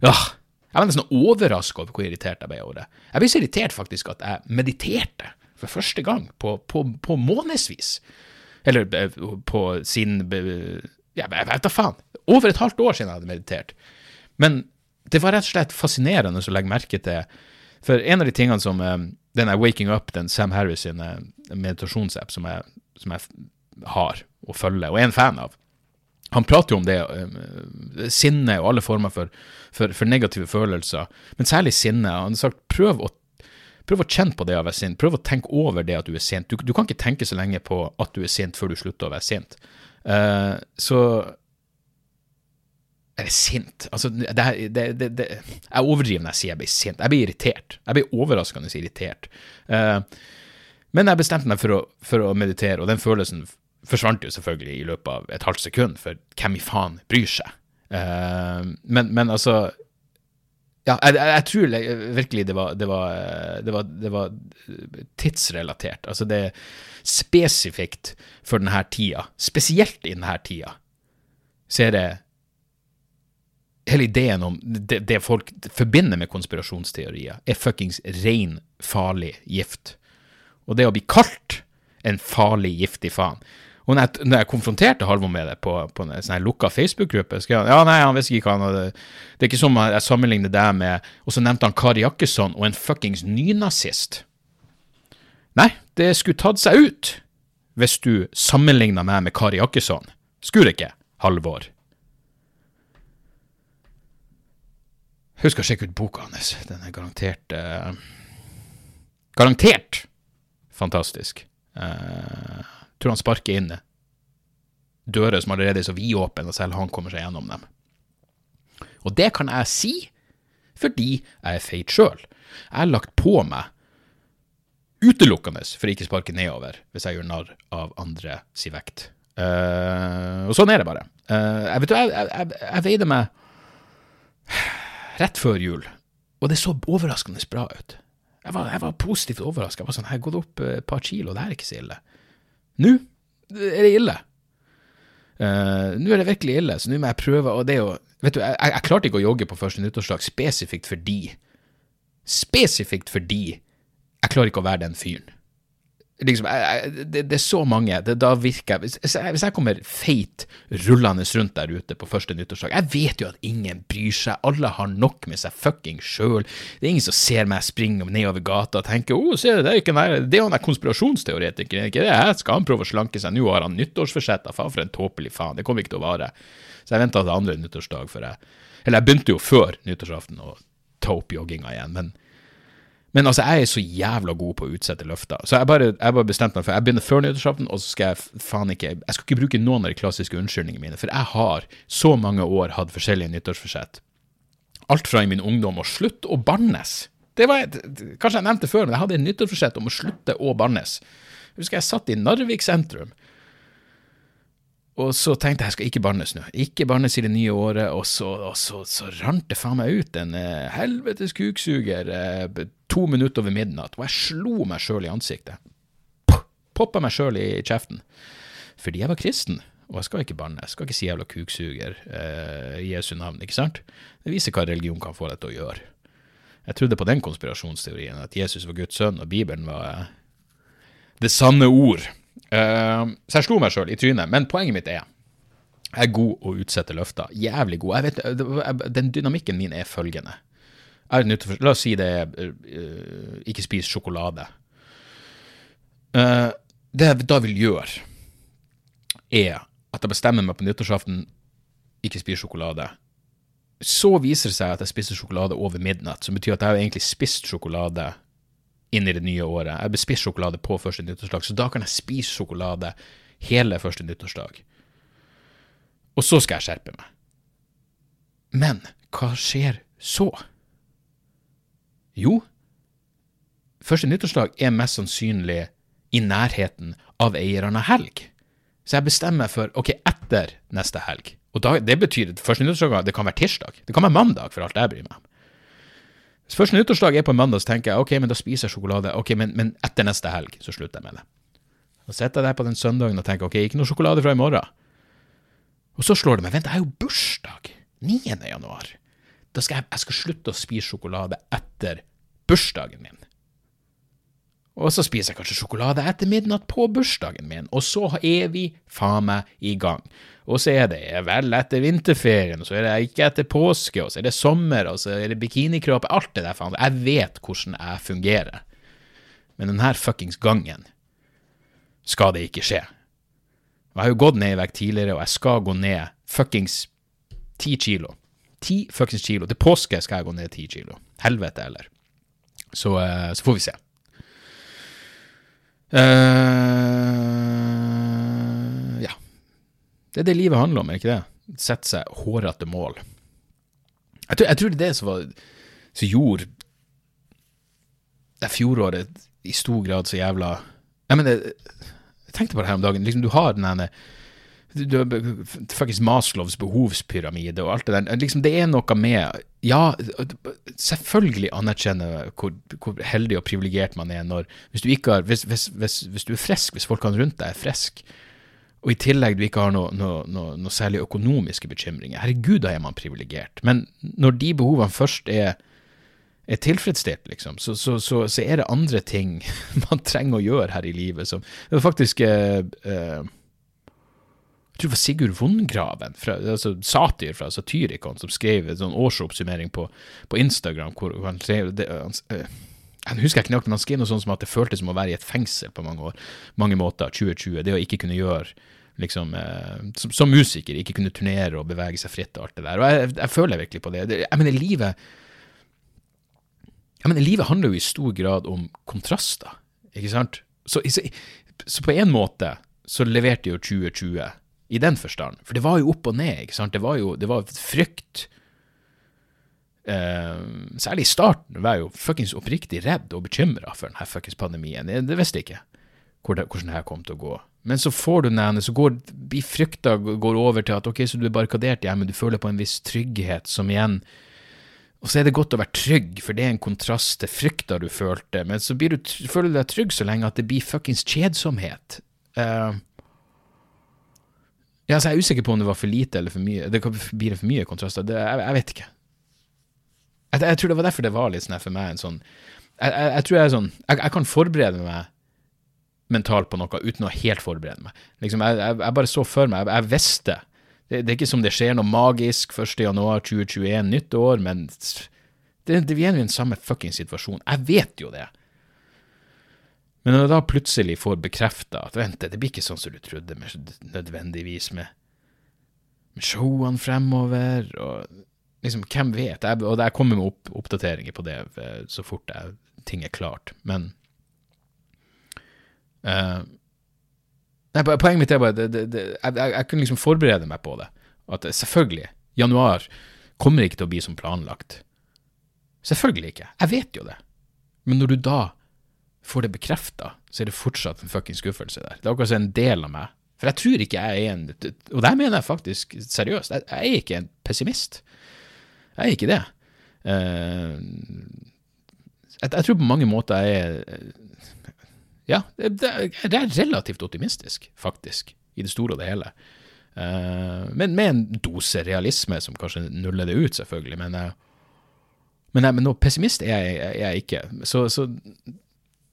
Åh, jeg var nesten overraska over hvor irritert jeg ble over det. Jeg ble så irritert faktisk at jeg mediterte for første gang på, på, på månedsvis. Eller eh, på sin Ja, jeg vet da faen. Over et halvt år siden jeg hadde meditert. Men det var rett og slett fascinerende å legge merke til. For en av de tingene som eh, den er Waking Up, den Sam Harris sin eh, meditasjonsapp som jeg, som jeg har og følger, og er en fan av, han prater jo om det, sinnet sinne og alle former for, for, for negative følelser, men særlig sinne. Han har sagt prøv å, prøv å kjenne på det å være sint, prøv å tenke over det at du er sint. Du, du kan ikke tenke så lenge på at du er sint før du slutter å være sint. Uh, så Eller sint Altså, det, det, det, det, jeg overdriver når jeg sier jeg blir sint. Jeg blir irritert. Jeg blir overraskende irritert. Uh, men jeg bestemte meg for å, for å meditere, og den følelsen forsvant jo selvfølgelig i løpet av et halvt sekund, for hvem i faen bryr seg? Uh, men, men altså Ja, jeg, jeg, tror virkelig det var, det var, eh, det var, det var tidsrelatert. Altså det er spesifikt for denne tida, spesielt i denne tida, så er det hele ideen om det, det folk forbinder med konspirasjonsteorier, er fuckings ren, farlig gift. Og det å bli kalt en farlig, giftig faen Og når jeg, når jeg konfronterte Halvor med det på, på en sånn lukka Facebook-gruppe, ja, nei, han visste ikke hva han hadde Det er ikke som jeg sammenligner deg med Og så nevnte han Kari Jakkesson og en fuckings nynazist. Nei, det skulle tatt seg ut hvis du sammenligna meg med Kari Jakkesson. Skulle det ikke, Halvor? Husk å sjekke ut boka hans. Den er garantert eh, Garantert fantastisk. Eh, tror han sparker inn dører som allerede er så vidåpne, og selv han kommer seg gjennom dem. Og det kan jeg si fordi jeg er feit sjøl. Jeg har lagt på meg utelukkende for å ikke sparke nedover hvis jeg gjør narr av andre si vekt. Uh, og sånn er det bare. Uh, jeg, vet, jeg, jeg, jeg veide meg rett før jul, og det så overraskende bra ut. Jeg var, jeg var positivt overraska. Jeg var sånn, jeg har gått opp et par kilo, det er ikke så ille. Nå er det ille. Uh, nå er det virkelig ille, så nå må jeg prøve, og det er jo Vet du, jeg, jeg klarte ikke å jogge på første nyttårsdag spesifikt fordi Spesifikt fordi jeg klarer ikke å være den fyren. Liksom, jeg, det, det er så mange. Det, da virker jeg hvis, jeg hvis jeg kommer feit rullende rundt der ute på første nyttårsdag Jeg vet jo at ingen bryr seg. Alle har nok med seg fucking sjøl. Det er ingen som ser meg springe nedover gata og tenker å, se det, er ikke nær, det er jo en konspirasjonsteoretiker, er ikke det? Her skal han prøve å slanke seg, nå har han nyttårsforsett. Faen, for en tåpelig faen. Det kommer ikke til å vare. Så jeg venta til andre nyttårsdag før jeg Eller jeg begynte jo før nyttårsaften å ta opp jogginga igjen, men men altså, jeg er så jævla god på å utsette løfter. Så jeg bare, jeg bare bestemte meg for Jeg begynner før nyttårsaften, og så skal jeg faen ikke Jeg skal ikke bruke noen av de klassiske unnskyldningene mine, for jeg har så mange år hatt forskjellige nyttårsforsett. Alt fra i min ungdom å slutte å bannes. Det var, kanskje jeg nevnte før, men jeg hadde et nyttårsforsett om å slutte å bannes. Jeg husker jeg satt i Narvik sentrum, og så tenkte jeg jeg skal ikke bannes nå. Ikke bannes i det nye året, og så, og så, så rant det faen meg ut en eh, helvetes kuksuger eh, to minutter over midnatt, og jeg slo meg sjøl i ansiktet. Poppa meg sjøl i kjeften. Fordi jeg var kristen, og jeg skal ikke banne. Jeg skal ikke si jævla kuksuger eh, i Jesu navn, ikke sant? Det viser hva religion kan få deg til å gjøre. Jeg trodde på den konspirasjonsteorien, at Jesus var Guds sønn, og Bibelen var eh, det sanne ord. Eh, så jeg slo meg sjøl i trynet. Men poenget mitt er jeg er god å utsette løfter. Jævlig god. Jeg vet, den dynamikken min er følgende. Nytt, la oss si det er eh, ikke spis sjokolade. Eh, det jeg da vil gjøre, er at jeg bestemmer meg på nyttårsaften ikke spise sjokolade. Så viser det seg at jeg spiser sjokolade over midnatt, som betyr at jeg har egentlig spist sjokolade inn i det nye året. Jeg blir spist sjokolade på første nyttårsdag, så da kan jeg spise sjokolade hele første nyttårsdag. Og så skal jeg skjerpe meg. Men hva skjer så? Jo, første nyttårsdag er mest sannsynlig i nærheten av eierne av helg. Så jeg bestemmer meg for ok, etter neste helg. Og da, det betyr første nyttårsdag det kan være tirsdag. Det kan være mandag, for alt jeg bryr meg om. Hvis første nyttårsdag er på en mandag, så tenker jeg ok, men da spiser jeg sjokolade. Ok, men, men etter neste helg så slutter jeg med det. Så sitter jeg der på den søndagen og tenker ok, ikke noe sjokolade fra i morgen. Og så slår det meg, vent, jeg har jo bursdag 9. januar. Da skal jeg, jeg skal slutte å spise sjokolade etter bursdagen min. Og så spiser jeg kanskje sjokolade etter midnatt på bursdagen min, og så er vi faen meg i gang. Og så er det vel etter vinterferien, og så er det ikke etter påske, og så er det sommer, og så er det bikinikropp, alt det der faen. Jeg vet hvordan jeg fungerer. Men denne fuckings gangen skal det ikke skje. Og jeg har jo gått ned i vekt tidligere, og jeg skal gå ned fuckings ti kilo. Ti fuckings kilo. Til påske skal jeg gå ned ti kilo. Helvete heller. Så, eh, så får vi se. Eh, ja. Det er det livet handler om, er ikke det? Sette seg hårete mål. Jeg tror, jeg tror det er det som, var, som gjorde det fjoråret i stor grad så jævla Jeg mener, jeg tenkte på det her om dagen. Liksom, du har den ene du har Fuckings Maslows behovspyramide og alt det der. Liksom, det er noe med Ja, selvfølgelig anerkjenne hvor, hvor heldig og privilegert man er når Hvis du har hvis, hvis, hvis du er frisk, hvis folkene rundt deg er friske, og i tillegg du ikke har noe, noe, noe, noe særlig økonomiske bekymringer, herregud, da er man privilegert. Men når de behovene først er, er tilfredsstilt, liksom, så, så, så, så er det andre ting man trenger å gjøre her i livet. Som, det var faktisk eh, eh, jeg tror det var Sigurd Vongraven, fra, altså satyr fra Satyricon, som skrev en sånn årsoppsummering på, på Instagram, hvor han skrev det, han, eh, jeg husker ikke nøyaktig, men han skrev noe sånt som at det føltes som å være i et fengsel på mange år, mange måter, 2020. Det å ikke kunne gjøre liksom, eh, som, som musiker, ikke kunne turnere og bevege seg fritt og alt det der. Og jeg, jeg føler virkelig på det. jeg mener, livet jeg mener, livet handler jo i stor grad om kontraster, ikke sant? Så, så, så på en måte så leverte jo 2020 i den forstand, for det var jo opp og ned, ikke sant? Det var jo det var frykt. Eh, særlig i starten var jeg jo fuckings oppriktig redd og bekymra for denne fuckings pandemien. Det, det visste jeg ikke hvordan det her kom til å gå. Men så får du den så går blir frykta går over til at ok, så du er barrikadert hjemme, du føler på en viss trygghet som igjen Og så er det godt å være trygg, for det er en kontrast til frykta du følte, men så du, føler du deg trygg så lenge at det blir fuckings kjedsomhet. Uh, ja, så jeg er usikker på om det var for lite eller for mye. Det blir det for mye kontraster? Det, jeg, jeg vet ikke. Jeg, jeg tror det var derfor det var litt sånn for meg en sånn Jeg, jeg, tror jeg er sånn jeg kan forberede meg mentalt på noe uten å helt forberede meg. Liksom, jeg, jeg, jeg bare så for meg, jeg, jeg visste. Det, det er ikke som det skjer noe magisk 1. januar 2021, nytt år, men det, det, vi er i den samme fucking situasjon. Jeg vet jo det. Men når jeg da plutselig får bekrefta at vent, det blir ikke sånn som du trodde, nødvendigvis med, med showene fremover, og liksom, hvem vet? Jeg, og jeg kommer med opp, oppdateringer på det eh, så fort jeg, ting er klart. Men eh, nei, Poenget mitt er bare det, det, jeg, jeg, kunne liksom forberede meg på det. At selvfølgelig, januar kommer ikke til å bli som planlagt. Selvfølgelig ikke. Jeg vet jo det. Men når du da får det bekrefta, så er det fortsatt en fucking skuffelse der. Det er akkurat som en del av meg. For jeg tror ikke jeg er en Og det mener jeg faktisk seriøst. Jeg, jeg er ikke en pessimist. Jeg er ikke det. Uh, jeg, jeg tror på mange måter jeg er Ja, det, det er relativt optimistisk, faktisk, i det store og det hele. Uh, men med en dose realisme som kanskje nuller det ut, selvfølgelig. Men, uh, men, jeg- men noe pessimist er jeg, er jeg ikke. Så, så,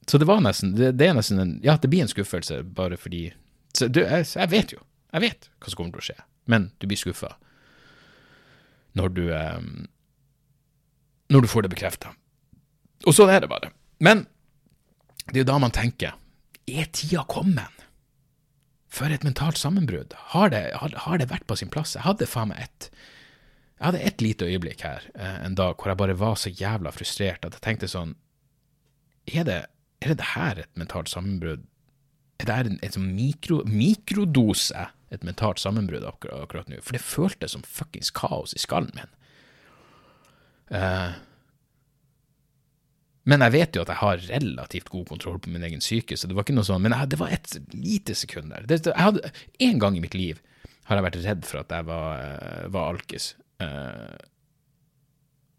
så det var nesten det, det er nesten en Ja, det blir en skuffelse, bare fordi så du, jeg, jeg vet jo. Jeg vet hva som kommer til å skje. Men du blir skuffa når du um, Når du får det bekrefta. Og sånn er det bare. Men det er jo da man tenker Er tida kommet for et mentalt sammenbrudd? Har har, det vært på sin plass? Jeg hadde faen meg ett Jeg hadde ett lite øyeblikk her eh, en dag hvor jeg bare var så jævla frustrert at jeg tenkte sånn Er det, er det her et mentalt sammenbrudd? Er det her en, en sånn mikro, mikrodose et mentalt sammenbrudd akkurat, akkurat nå? For det føltes som fuckings kaos i skallen min. Eh, men jeg vet jo at jeg har relativt god kontroll på min egen syke, så det var ikke noe sånn, men jeg, det var et lite sekund der. Det, jeg hadde, en gang i mitt liv har jeg vært redd for at jeg var, eh, var alkis. Uh,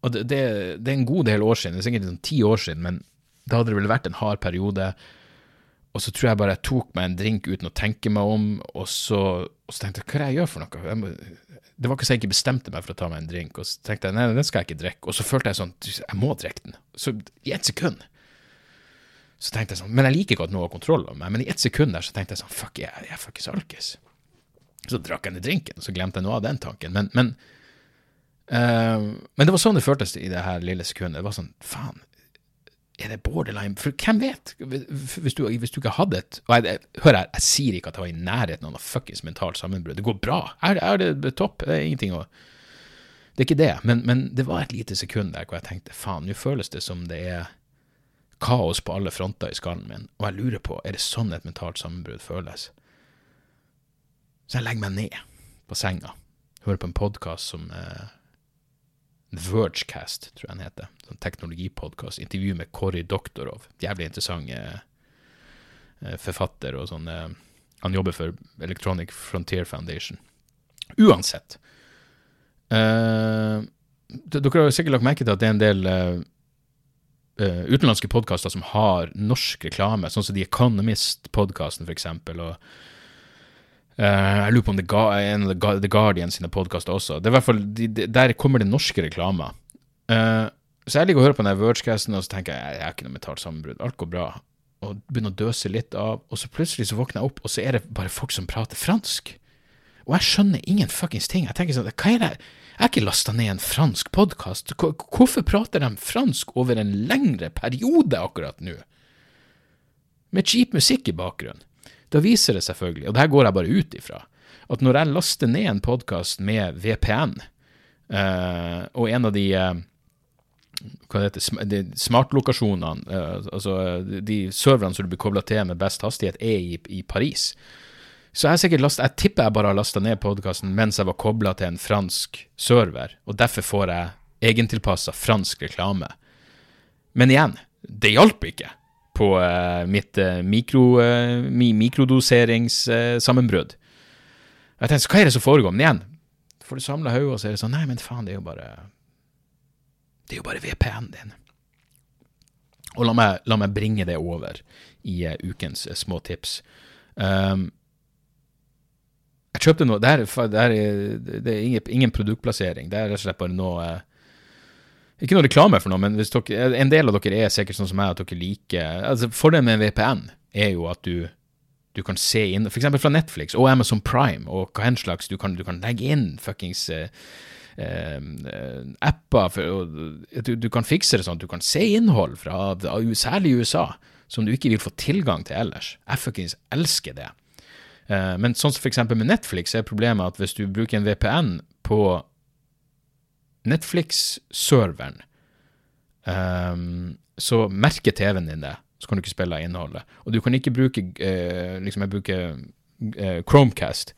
og det, det, det er en god del år siden, det er sikkert sånn ti år siden, men da hadde det vel vært en hard periode. Og så tror jeg bare jeg tok meg en drink uten å tenke meg om, og så, og så tenkte jeg hva er det jeg gjør for noe? Må, det var ikke så jeg ikke bestemte meg for å ta meg en drink, og så tenkte jeg nei, den skal jeg ikke drikke. Og så følte jeg sånn, jeg må drikke den. Så i ett sekund så tenkte jeg sånn, men jeg liker ikke at noe har kontroll over meg, men i ett sekund der så tenkte jeg sånn, fuck, jeg, jeg er fuckings alkis. Så drakk jeg den drinken, og så glemte jeg noe av den tanken. Men, men, eh, men det var sånn det føltes i det her lille sekundet. Det var sånn, faen, er det borderline? For hvem vet? Hvis du, hvis du ikke hadde et og jeg, Hør her, jeg sier ikke at jeg var i nærheten av noe fuckings mentalt sammenbrudd. Det går bra. Er, er det topp? Det er ingenting å Det er ikke det, men, men det var et lite sekund der hvor jeg tenkte faen, nå føles det som det er kaos på alle fronter i skallen min, og jeg lurer på, er det sånn et mentalt sammenbrudd føles? Så jeg legger meg ned på senga, hører på en podkast som eh, Vergecast, tror jeg den heter. Sånn teknologipodkast. Intervju med Cory Doktorov. Jævlig interessant eh, eh, forfatter og sånn eh, Han jobber for Electronic Frontier Foundation. Uansett. Eh, dere har sikkert lagt merke til at det er en del uh, uh, utenlandske podkaster som har norsk reklame, sånn som The Economist-podkasten, f.eks. Og jeg lurer på om det er en av The Guardian sine podkaster også. Det er hvert fall, de, de, Der kommer det norske reklamer. så jeg liker å høre på den Vergecasten, og så tenker jeg jeg er ikke noe mentalt sammenbrudd. Alt går bra og begynner å døse litt av, og så plutselig så våkner jeg opp, og så er det bare folk som prater fransk. Og jeg skjønner ingen fuckings ting. Jeg tenker sånn, hva er det? Jeg har ikke lasta ned en fransk podkast. Hvorfor prater de fransk over en lengre periode akkurat nå? Med cheap musikk i bakgrunnen. Da viser det selvfølgelig, og det her går jeg bare ut ifra, at når jeg laster ned en podkast med VPN, uh, eh, og en av de uh, hva det heter, de smartlokasjonene, uh, altså de serverne som du blir kobla til med best hastighet, er i, i Paris. Så jeg, sikkert last, jeg tipper jeg bare har lasta ned podkasten mens jeg var kobla til en fransk server, og derfor får jeg egentilpassa fransk reklame. Men igjen, det hjalp ikke på uh, mitt uh, mikro, uh, mikrodoseringssammenbrudd. jeg tenkte, hva er det som foregår? Men igjen, får du samla hodet, så er det sånn Nei, men faen, det er jo bare det er jo bare VPN-en din. Og la meg, la meg, bringe det over i uh, ukens uh, små tips. Um, jeg kjøpte noe Det, er, det er, det er ingen, ingen, produktplassering. Det er rett og slett bare noe uh, Ikke noe reklame for noe, men dere, en del av dere er sikkert sånn som meg, at dere liker altså Fordelen med en VPN er jo at du, du kan se inn F.eks. fra Netflix og Amazon Prime og hva enn slags du kan, du kan legge inn fuckings uh, Eh, apper for, du, du, kan fikse det sånn at du kan se innhold fra særlig USA som du ikke vil få tilgang til ellers. Jeg fuckings elsker det. Eh, men sånn som eksempel med Netflix er problemet at hvis du bruker en VPN på Netflix-serveren, um, så merker TV-en din det. Så kan du ikke spille av innholdet. Og du kan ikke bruke uh, liksom Jeg bruker uh, Chromecast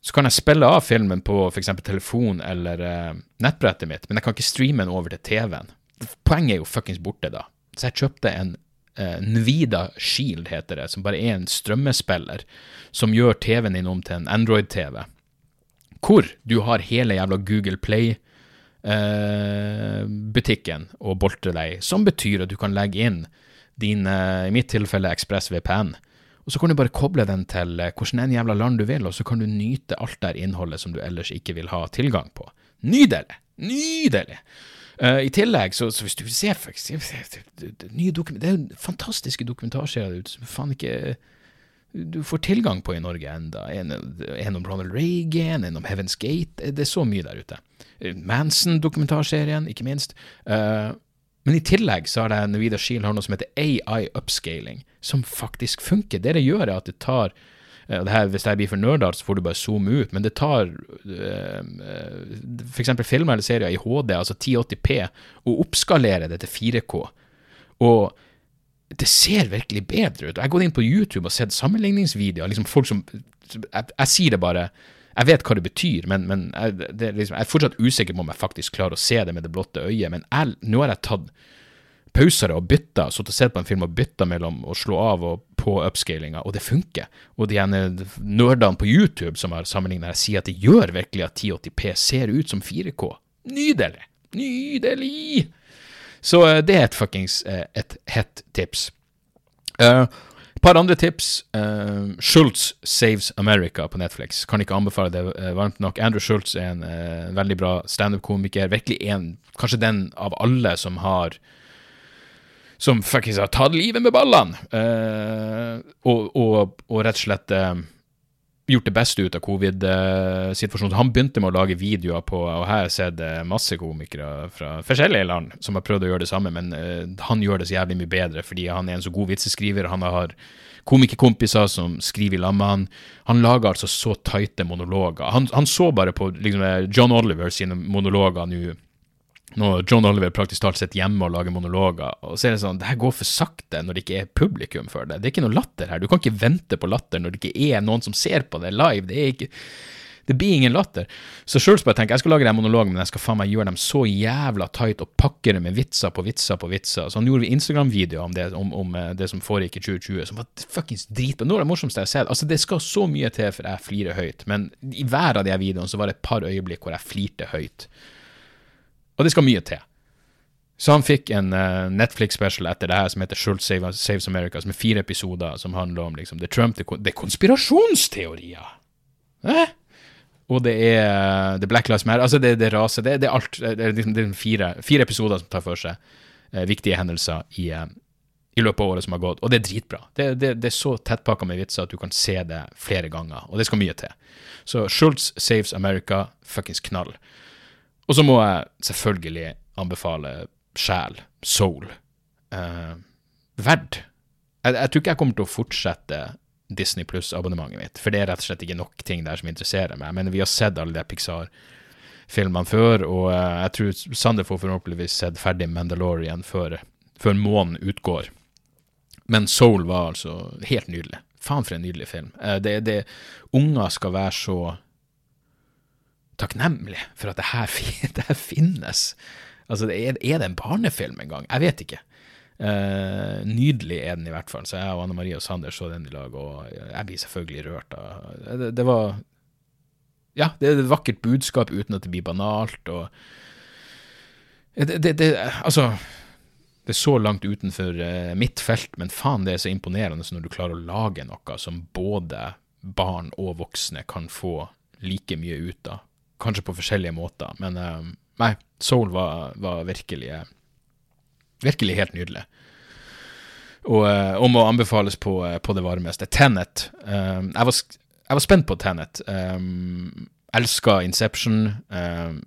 så kan jeg spille av filmen på f.eks. telefon eller uh, nettbrettet mitt, men jeg kan ikke streame den over til TV-en. Poenget er jo fuckings borte, da. Så jeg kjøpte en Nvida Shield, heter det, som bare er en strømmespiller som gjør TV-en din om til en Android-TV. Hvor du har hele jævla Google Play-butikken og å boltre deg som betyr at du kan legge inn din, i mitt tilfelle, ExpressVPN. VPN og så kan du bare koble den til eh, hvordan en jævla land du vil, og så kan du nyte alt der innholdet som du ellers ikke vil ha tilgang på. Nydelig! Nydelig! Uh, I tillegg, så, så, hvis du ser faktisk, nye Det er jo fantastiske dokumentarserier som faen ikke du får tilgang på i Norge enda. En, en om Ronald Reagan, en om Heaven's Gate. Det er så mye der ute. Manson-dokumentarserien, ikke minst. Uh, men i tillegg så har det Nvidia Shield har noe som heter AI upscaling, som faktisk funker. Det det gjør, er at det tar eh, det her, Hvis det blir for nerdete, så får du bare zoome ut, men det tar uh, f.eks. filmer eller serier i HD, altså 1080P, og oppskalerer det til 4K. Og det ser virkelig bedre ut. Jeg har gått inn på YouTube og sett sammenligningsvideoer. liksom folk som, jeg, jeg sier det bare jeg vet hva det betyr, men, men jeg, det, liksom, jeg, er fortsatt usikker på om jeg faktisk klarer å se det med det blotte øyet. Men jeg, nå har jeg tatt pauser og bytta, sittet og sett på en film og bytta mellom å slå av og på upscalinga, og det funker. Og de nerdene på YouTube som har sammenligna, sier at det gjør virkelig at 1080P ser ut som 4K. Nydelig! Nydelig! Så uh, det er et fuckings uh, et hett tips. Uh, par andre tips. Uh, Schultz Saves America på Netflix. Kan ikke anbefale det uh, varmt nok. Andrew Schultz er en uh, veldig bra standup-komiker. Virkelig en, kanskje den av alle som har Som faktisk har tatt livet med ballene. Og, og, og, rett og slett gjort det beste ut av covid-situasjonen. Han begynte med å lage videoer på Og her har jeg sett masse komikere fra forskjellige land som har prøvd å gjøre det samme, men uh, han gjør det så jævlig mye bedre fordi han er en så god vitseskriver. Han har komikerkompiser som skriver i lag med han. Han lager altså så tighte monologer. Han, han så bare på liksom, John Oliver sine monologer nå når John Oliver praktisk talt sitter hjemme og lager monologer, og så er det sånn Det her går for sakte når det ikke er publikum for det. Det er ikke noe latter her. Du kan ikke vente på latter når det ikke er noen som ser på det live. Det er ikke Det blir ingen latter. Så sjøl jeg tenker jeg skal lage den monologen, men jeg skal faen meg gjøre dem så jævla tight og pakke det med vitser på vitser på vitser. Så han gjorde Instagram-videoer om, om, om eh, det som foregikk i 2020, som var fuckings dritbra. Noe av det morsomste jeg har sett. Altså, det skal så mye til for jeg flirer høyt, men i hver av de her videoene så var det et par øyeblikk hvor jeg flirte høyt. Og det skal mye til. Så han fikk en uh, Netflix-special etter det her som heter Schultz Saves America, som er fire episoder som handler om liksom, det er Trump, det, det er konspirasjonsteorier! Eh? Og det er The Black Lives Matter. Altså, det, det raser. Det, det, er alt. Det er, liksom, det er fire, fire, episoder som tar for seg uh, viktige hendelser i, uh, i, løpet av året som har gått. Og det er dritbra. Det, er så tettpakka med vitser at du kan se det flere ganger. Og det skal mye til. Så Schultz Saves America, fuckings knall. Og så må jeg selvfølgelig anbefale Sjel, Soul. Eh, Verd. Jeg, jeg tror ikke jeg kommer til å fortsette Disney Pluss-abonnementet mitt, for det er rett og slett ikke nok ting der som interesserer meg. Men vi har sett alle de Pixar-filmene før, og eh, jeg tror Sander får forhåpentligvis sett ferdig Mandalorian før, før månen utgår. Men Soul var altså helt nydelig. Faen for en nydelig film. Eh, det, det, unger skal være så takknemlige for at det her, det her finnes. Altså, er, det en barnefilm engang? Jeg vet ikke. Uh, nydelig er den i hvert fall. Så jeg og Anne Marie og Sander så den i lag, og jeg blir selvfølgelig rørt av det, det, var Ja, det er et vakkert budskap uten at det blir banalt, og det, det, det Altså det er så langt utenfor uh, mitt felt, men faen, det er så imponerende når du klarer å lage noe som både barn og voksne kan få like mye ut av. Kanskje på forskjellige måter, men uh, nei, Soul var, var virkelig Virkelig helt nydelig. Og, om å anbefales på, eh, på, det varmeste. Tenet. Jeg, var, jeg, var, spent på Tenet. Um, Elska Inception. Um,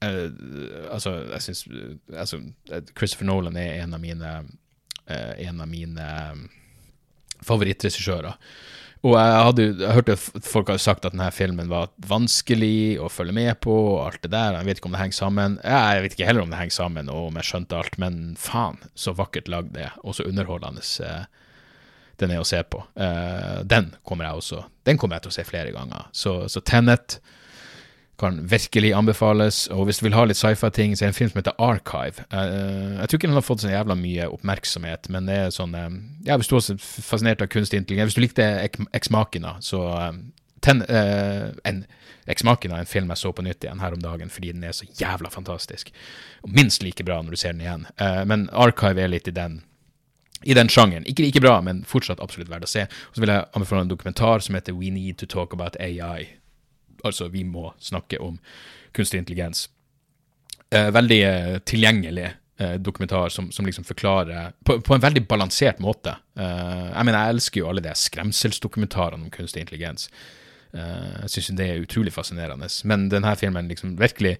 altså, jeg syns altså, Christopher Nolan er en av mine, en av mine favorittregissører. Og jeg, hadde, jeg hørte at folk hadde sagt at denne filmen var vanskelig å følge med på, og alt det der. Jeg vet ikke om det henger sammen. Jeg vet ikke heller om det henger sammen, og om jeg skjønte alt, men faen, så vakkert lagd det, og så underholdende eh, den er å se på. Eh, den kommer jeg også Den kommer jeg til å se flere ganger. Så, så Tenet kan virkelig anbefales. Og hvis du vil ha litt sci-fi-ting, så er det en film som heter Archive. Uh, jeg tror ikke den har fått så jævla mye oppmerksomhet, men det er sånn uh, Ja, hvis du er fascinert av kunstig intelligens Hvis du likte Ex-Makina, så uh, ten, en Ex-Makina er en film jeg så på nytt igjen her om dagen fordi den er så jævla fantastisk. Og minst like bra når du ser den igjen. men Archive er litt i den i den sjangeren. Ikke ikke bra, men fortsatt absolutt verdt å se. Og så vil jeg anbefale en dokumentar som heter We Need to Talk About AI Altså, vi må snakke om kunstig intelligens. Eh, veldig eh, tilgjengelig eh, dokumentar som, som, liksom forklarer på, på, en veldig balansert måte. Eh, jeg mener, jeg elsker jo alle de skremselsdokumentarene om kunstig intelligens. Eh, jeg syns det er utrolig fascinerende. Men denne filmen liksom virkelig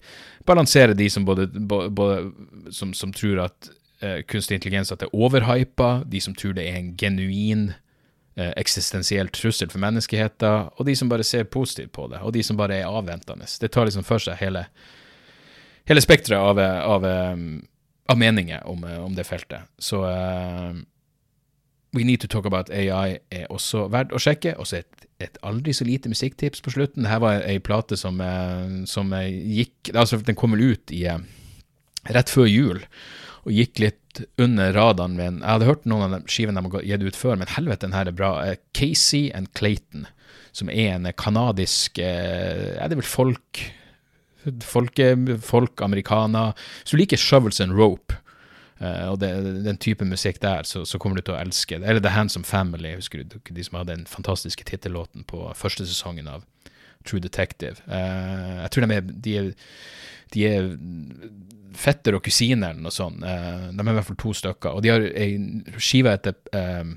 balanserer de som både, både som, som, tror at eh, kunstig intelligens at det er overhypa, de som tror det er en genuin eksistensiell trussel for menneskeheten, og de som bare ser positivt på det, og de som bare er avventende. Det tar liksom for seg hele, hele spekteret av, av, eh, av, meninger om, eh, om, det feltet. Så uh, We Need To Talk About AI er også verdt å sjekke. Og så et, et aldri så lite musikktips på slutten. Dette var ei plate som, som gikk Altså, den kommer ut i rett før jul, og gikk litt under radaren min. Jeg hadde hørt noen av de skivene de har gitt ut før, men helvete, den her er bra. Eh, Casey and Clayton, som er en kanadisk eh, Er det vel folk folke, folk, amerikaner Hvis du liker Shovels and Rope, og det, den type musikk der, så, så, kommer du til å elske det. Eller The Handsome Family, husker du, de som hadde den fantastiske tittellåten på første sesongen av True Detective. Uh, jeg tror de er, de er, de er fetter og kusiner eller noe sånt. Uh, de er i hvert fall to stykker. Og de har ei skive etter um,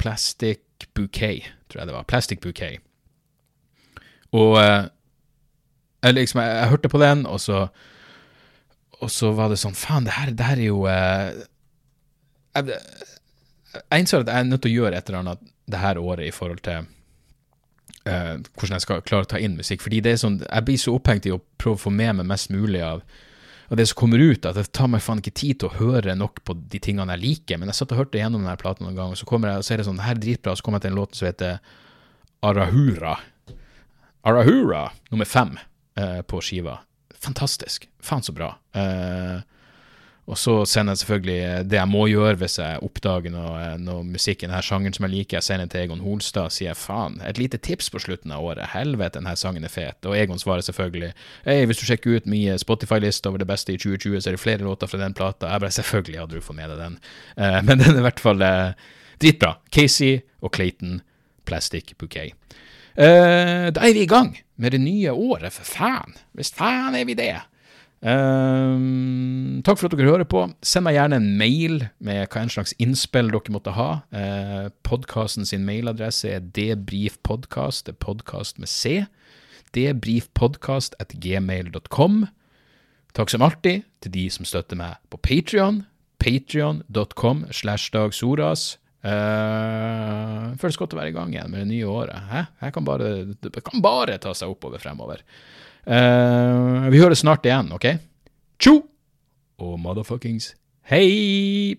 Plastic Bouquet, tror jeg det var. Plastic Bouquet. Og uh, jeg, liksom, jeg, jeg, hørte på den, og så, og så var det sånn Faen, det det her er jo jeg, jeg innså at jeg er nødt til å gjøre et eller annet det her året i forhold til uh, hvordan jeg skal klare å ta inn musikk. Fordi det er sånn, jeg blir så opphengt i å prøve å få med meg mest mulig av av det som kommer ut, at det tar meg faen ikke tid til å høre nok på de tingene jeg liker. Men jeg satt og hørte gjennom denne platen noen gang, og så kommer jeg og ser det sånn, her er dritbra, og så kommer jeg til en låt som heter Arahura. Arahura nummer fem eh, på skiva. Fantastisk. Faen så bra. Eh, og så sender jeg selvfølgelig det jeg må gjøre hvis jeg oppdager noe, noe musikk i denne sjangeren som jeg liker. Jeg sender til Egon Holstad og sier faen, et lite tips på slutten av året. Helvete, denne sangen er fet. Og Egon svarer selvfølgelig hei, hvis du sjekker ut mye Spotify-liste over det beste i 2020, så er det flere låter fra den plata. Jeg bare selvfølgelig hadde du fått med deg den. Uh, men den er i hvert fall dritbra. Casey og Clayton, Plastic Bouquet. Da er vi i gang med det nye året, for faen. Hvis faen er vi det. Uh, takk for at dere hører på. Send meg gjerne en mail med hva en slags innspill dere måtte ha. Uh, Podkasten sin mailadresse er debrifpodkast, det er podkast med C. Debrifpodkast at gmail.com. Takk som alltid til de som støtter meg på Patrion. Patrion.com slash dagsoras. Uh, føles godt å være i gang igjen med det nye året. Hæ? Jeg kan bare, det kan bare ta seg oppover fremover. Uh, vi høres snart igjen, OK? Tjo og motherfuckings hei!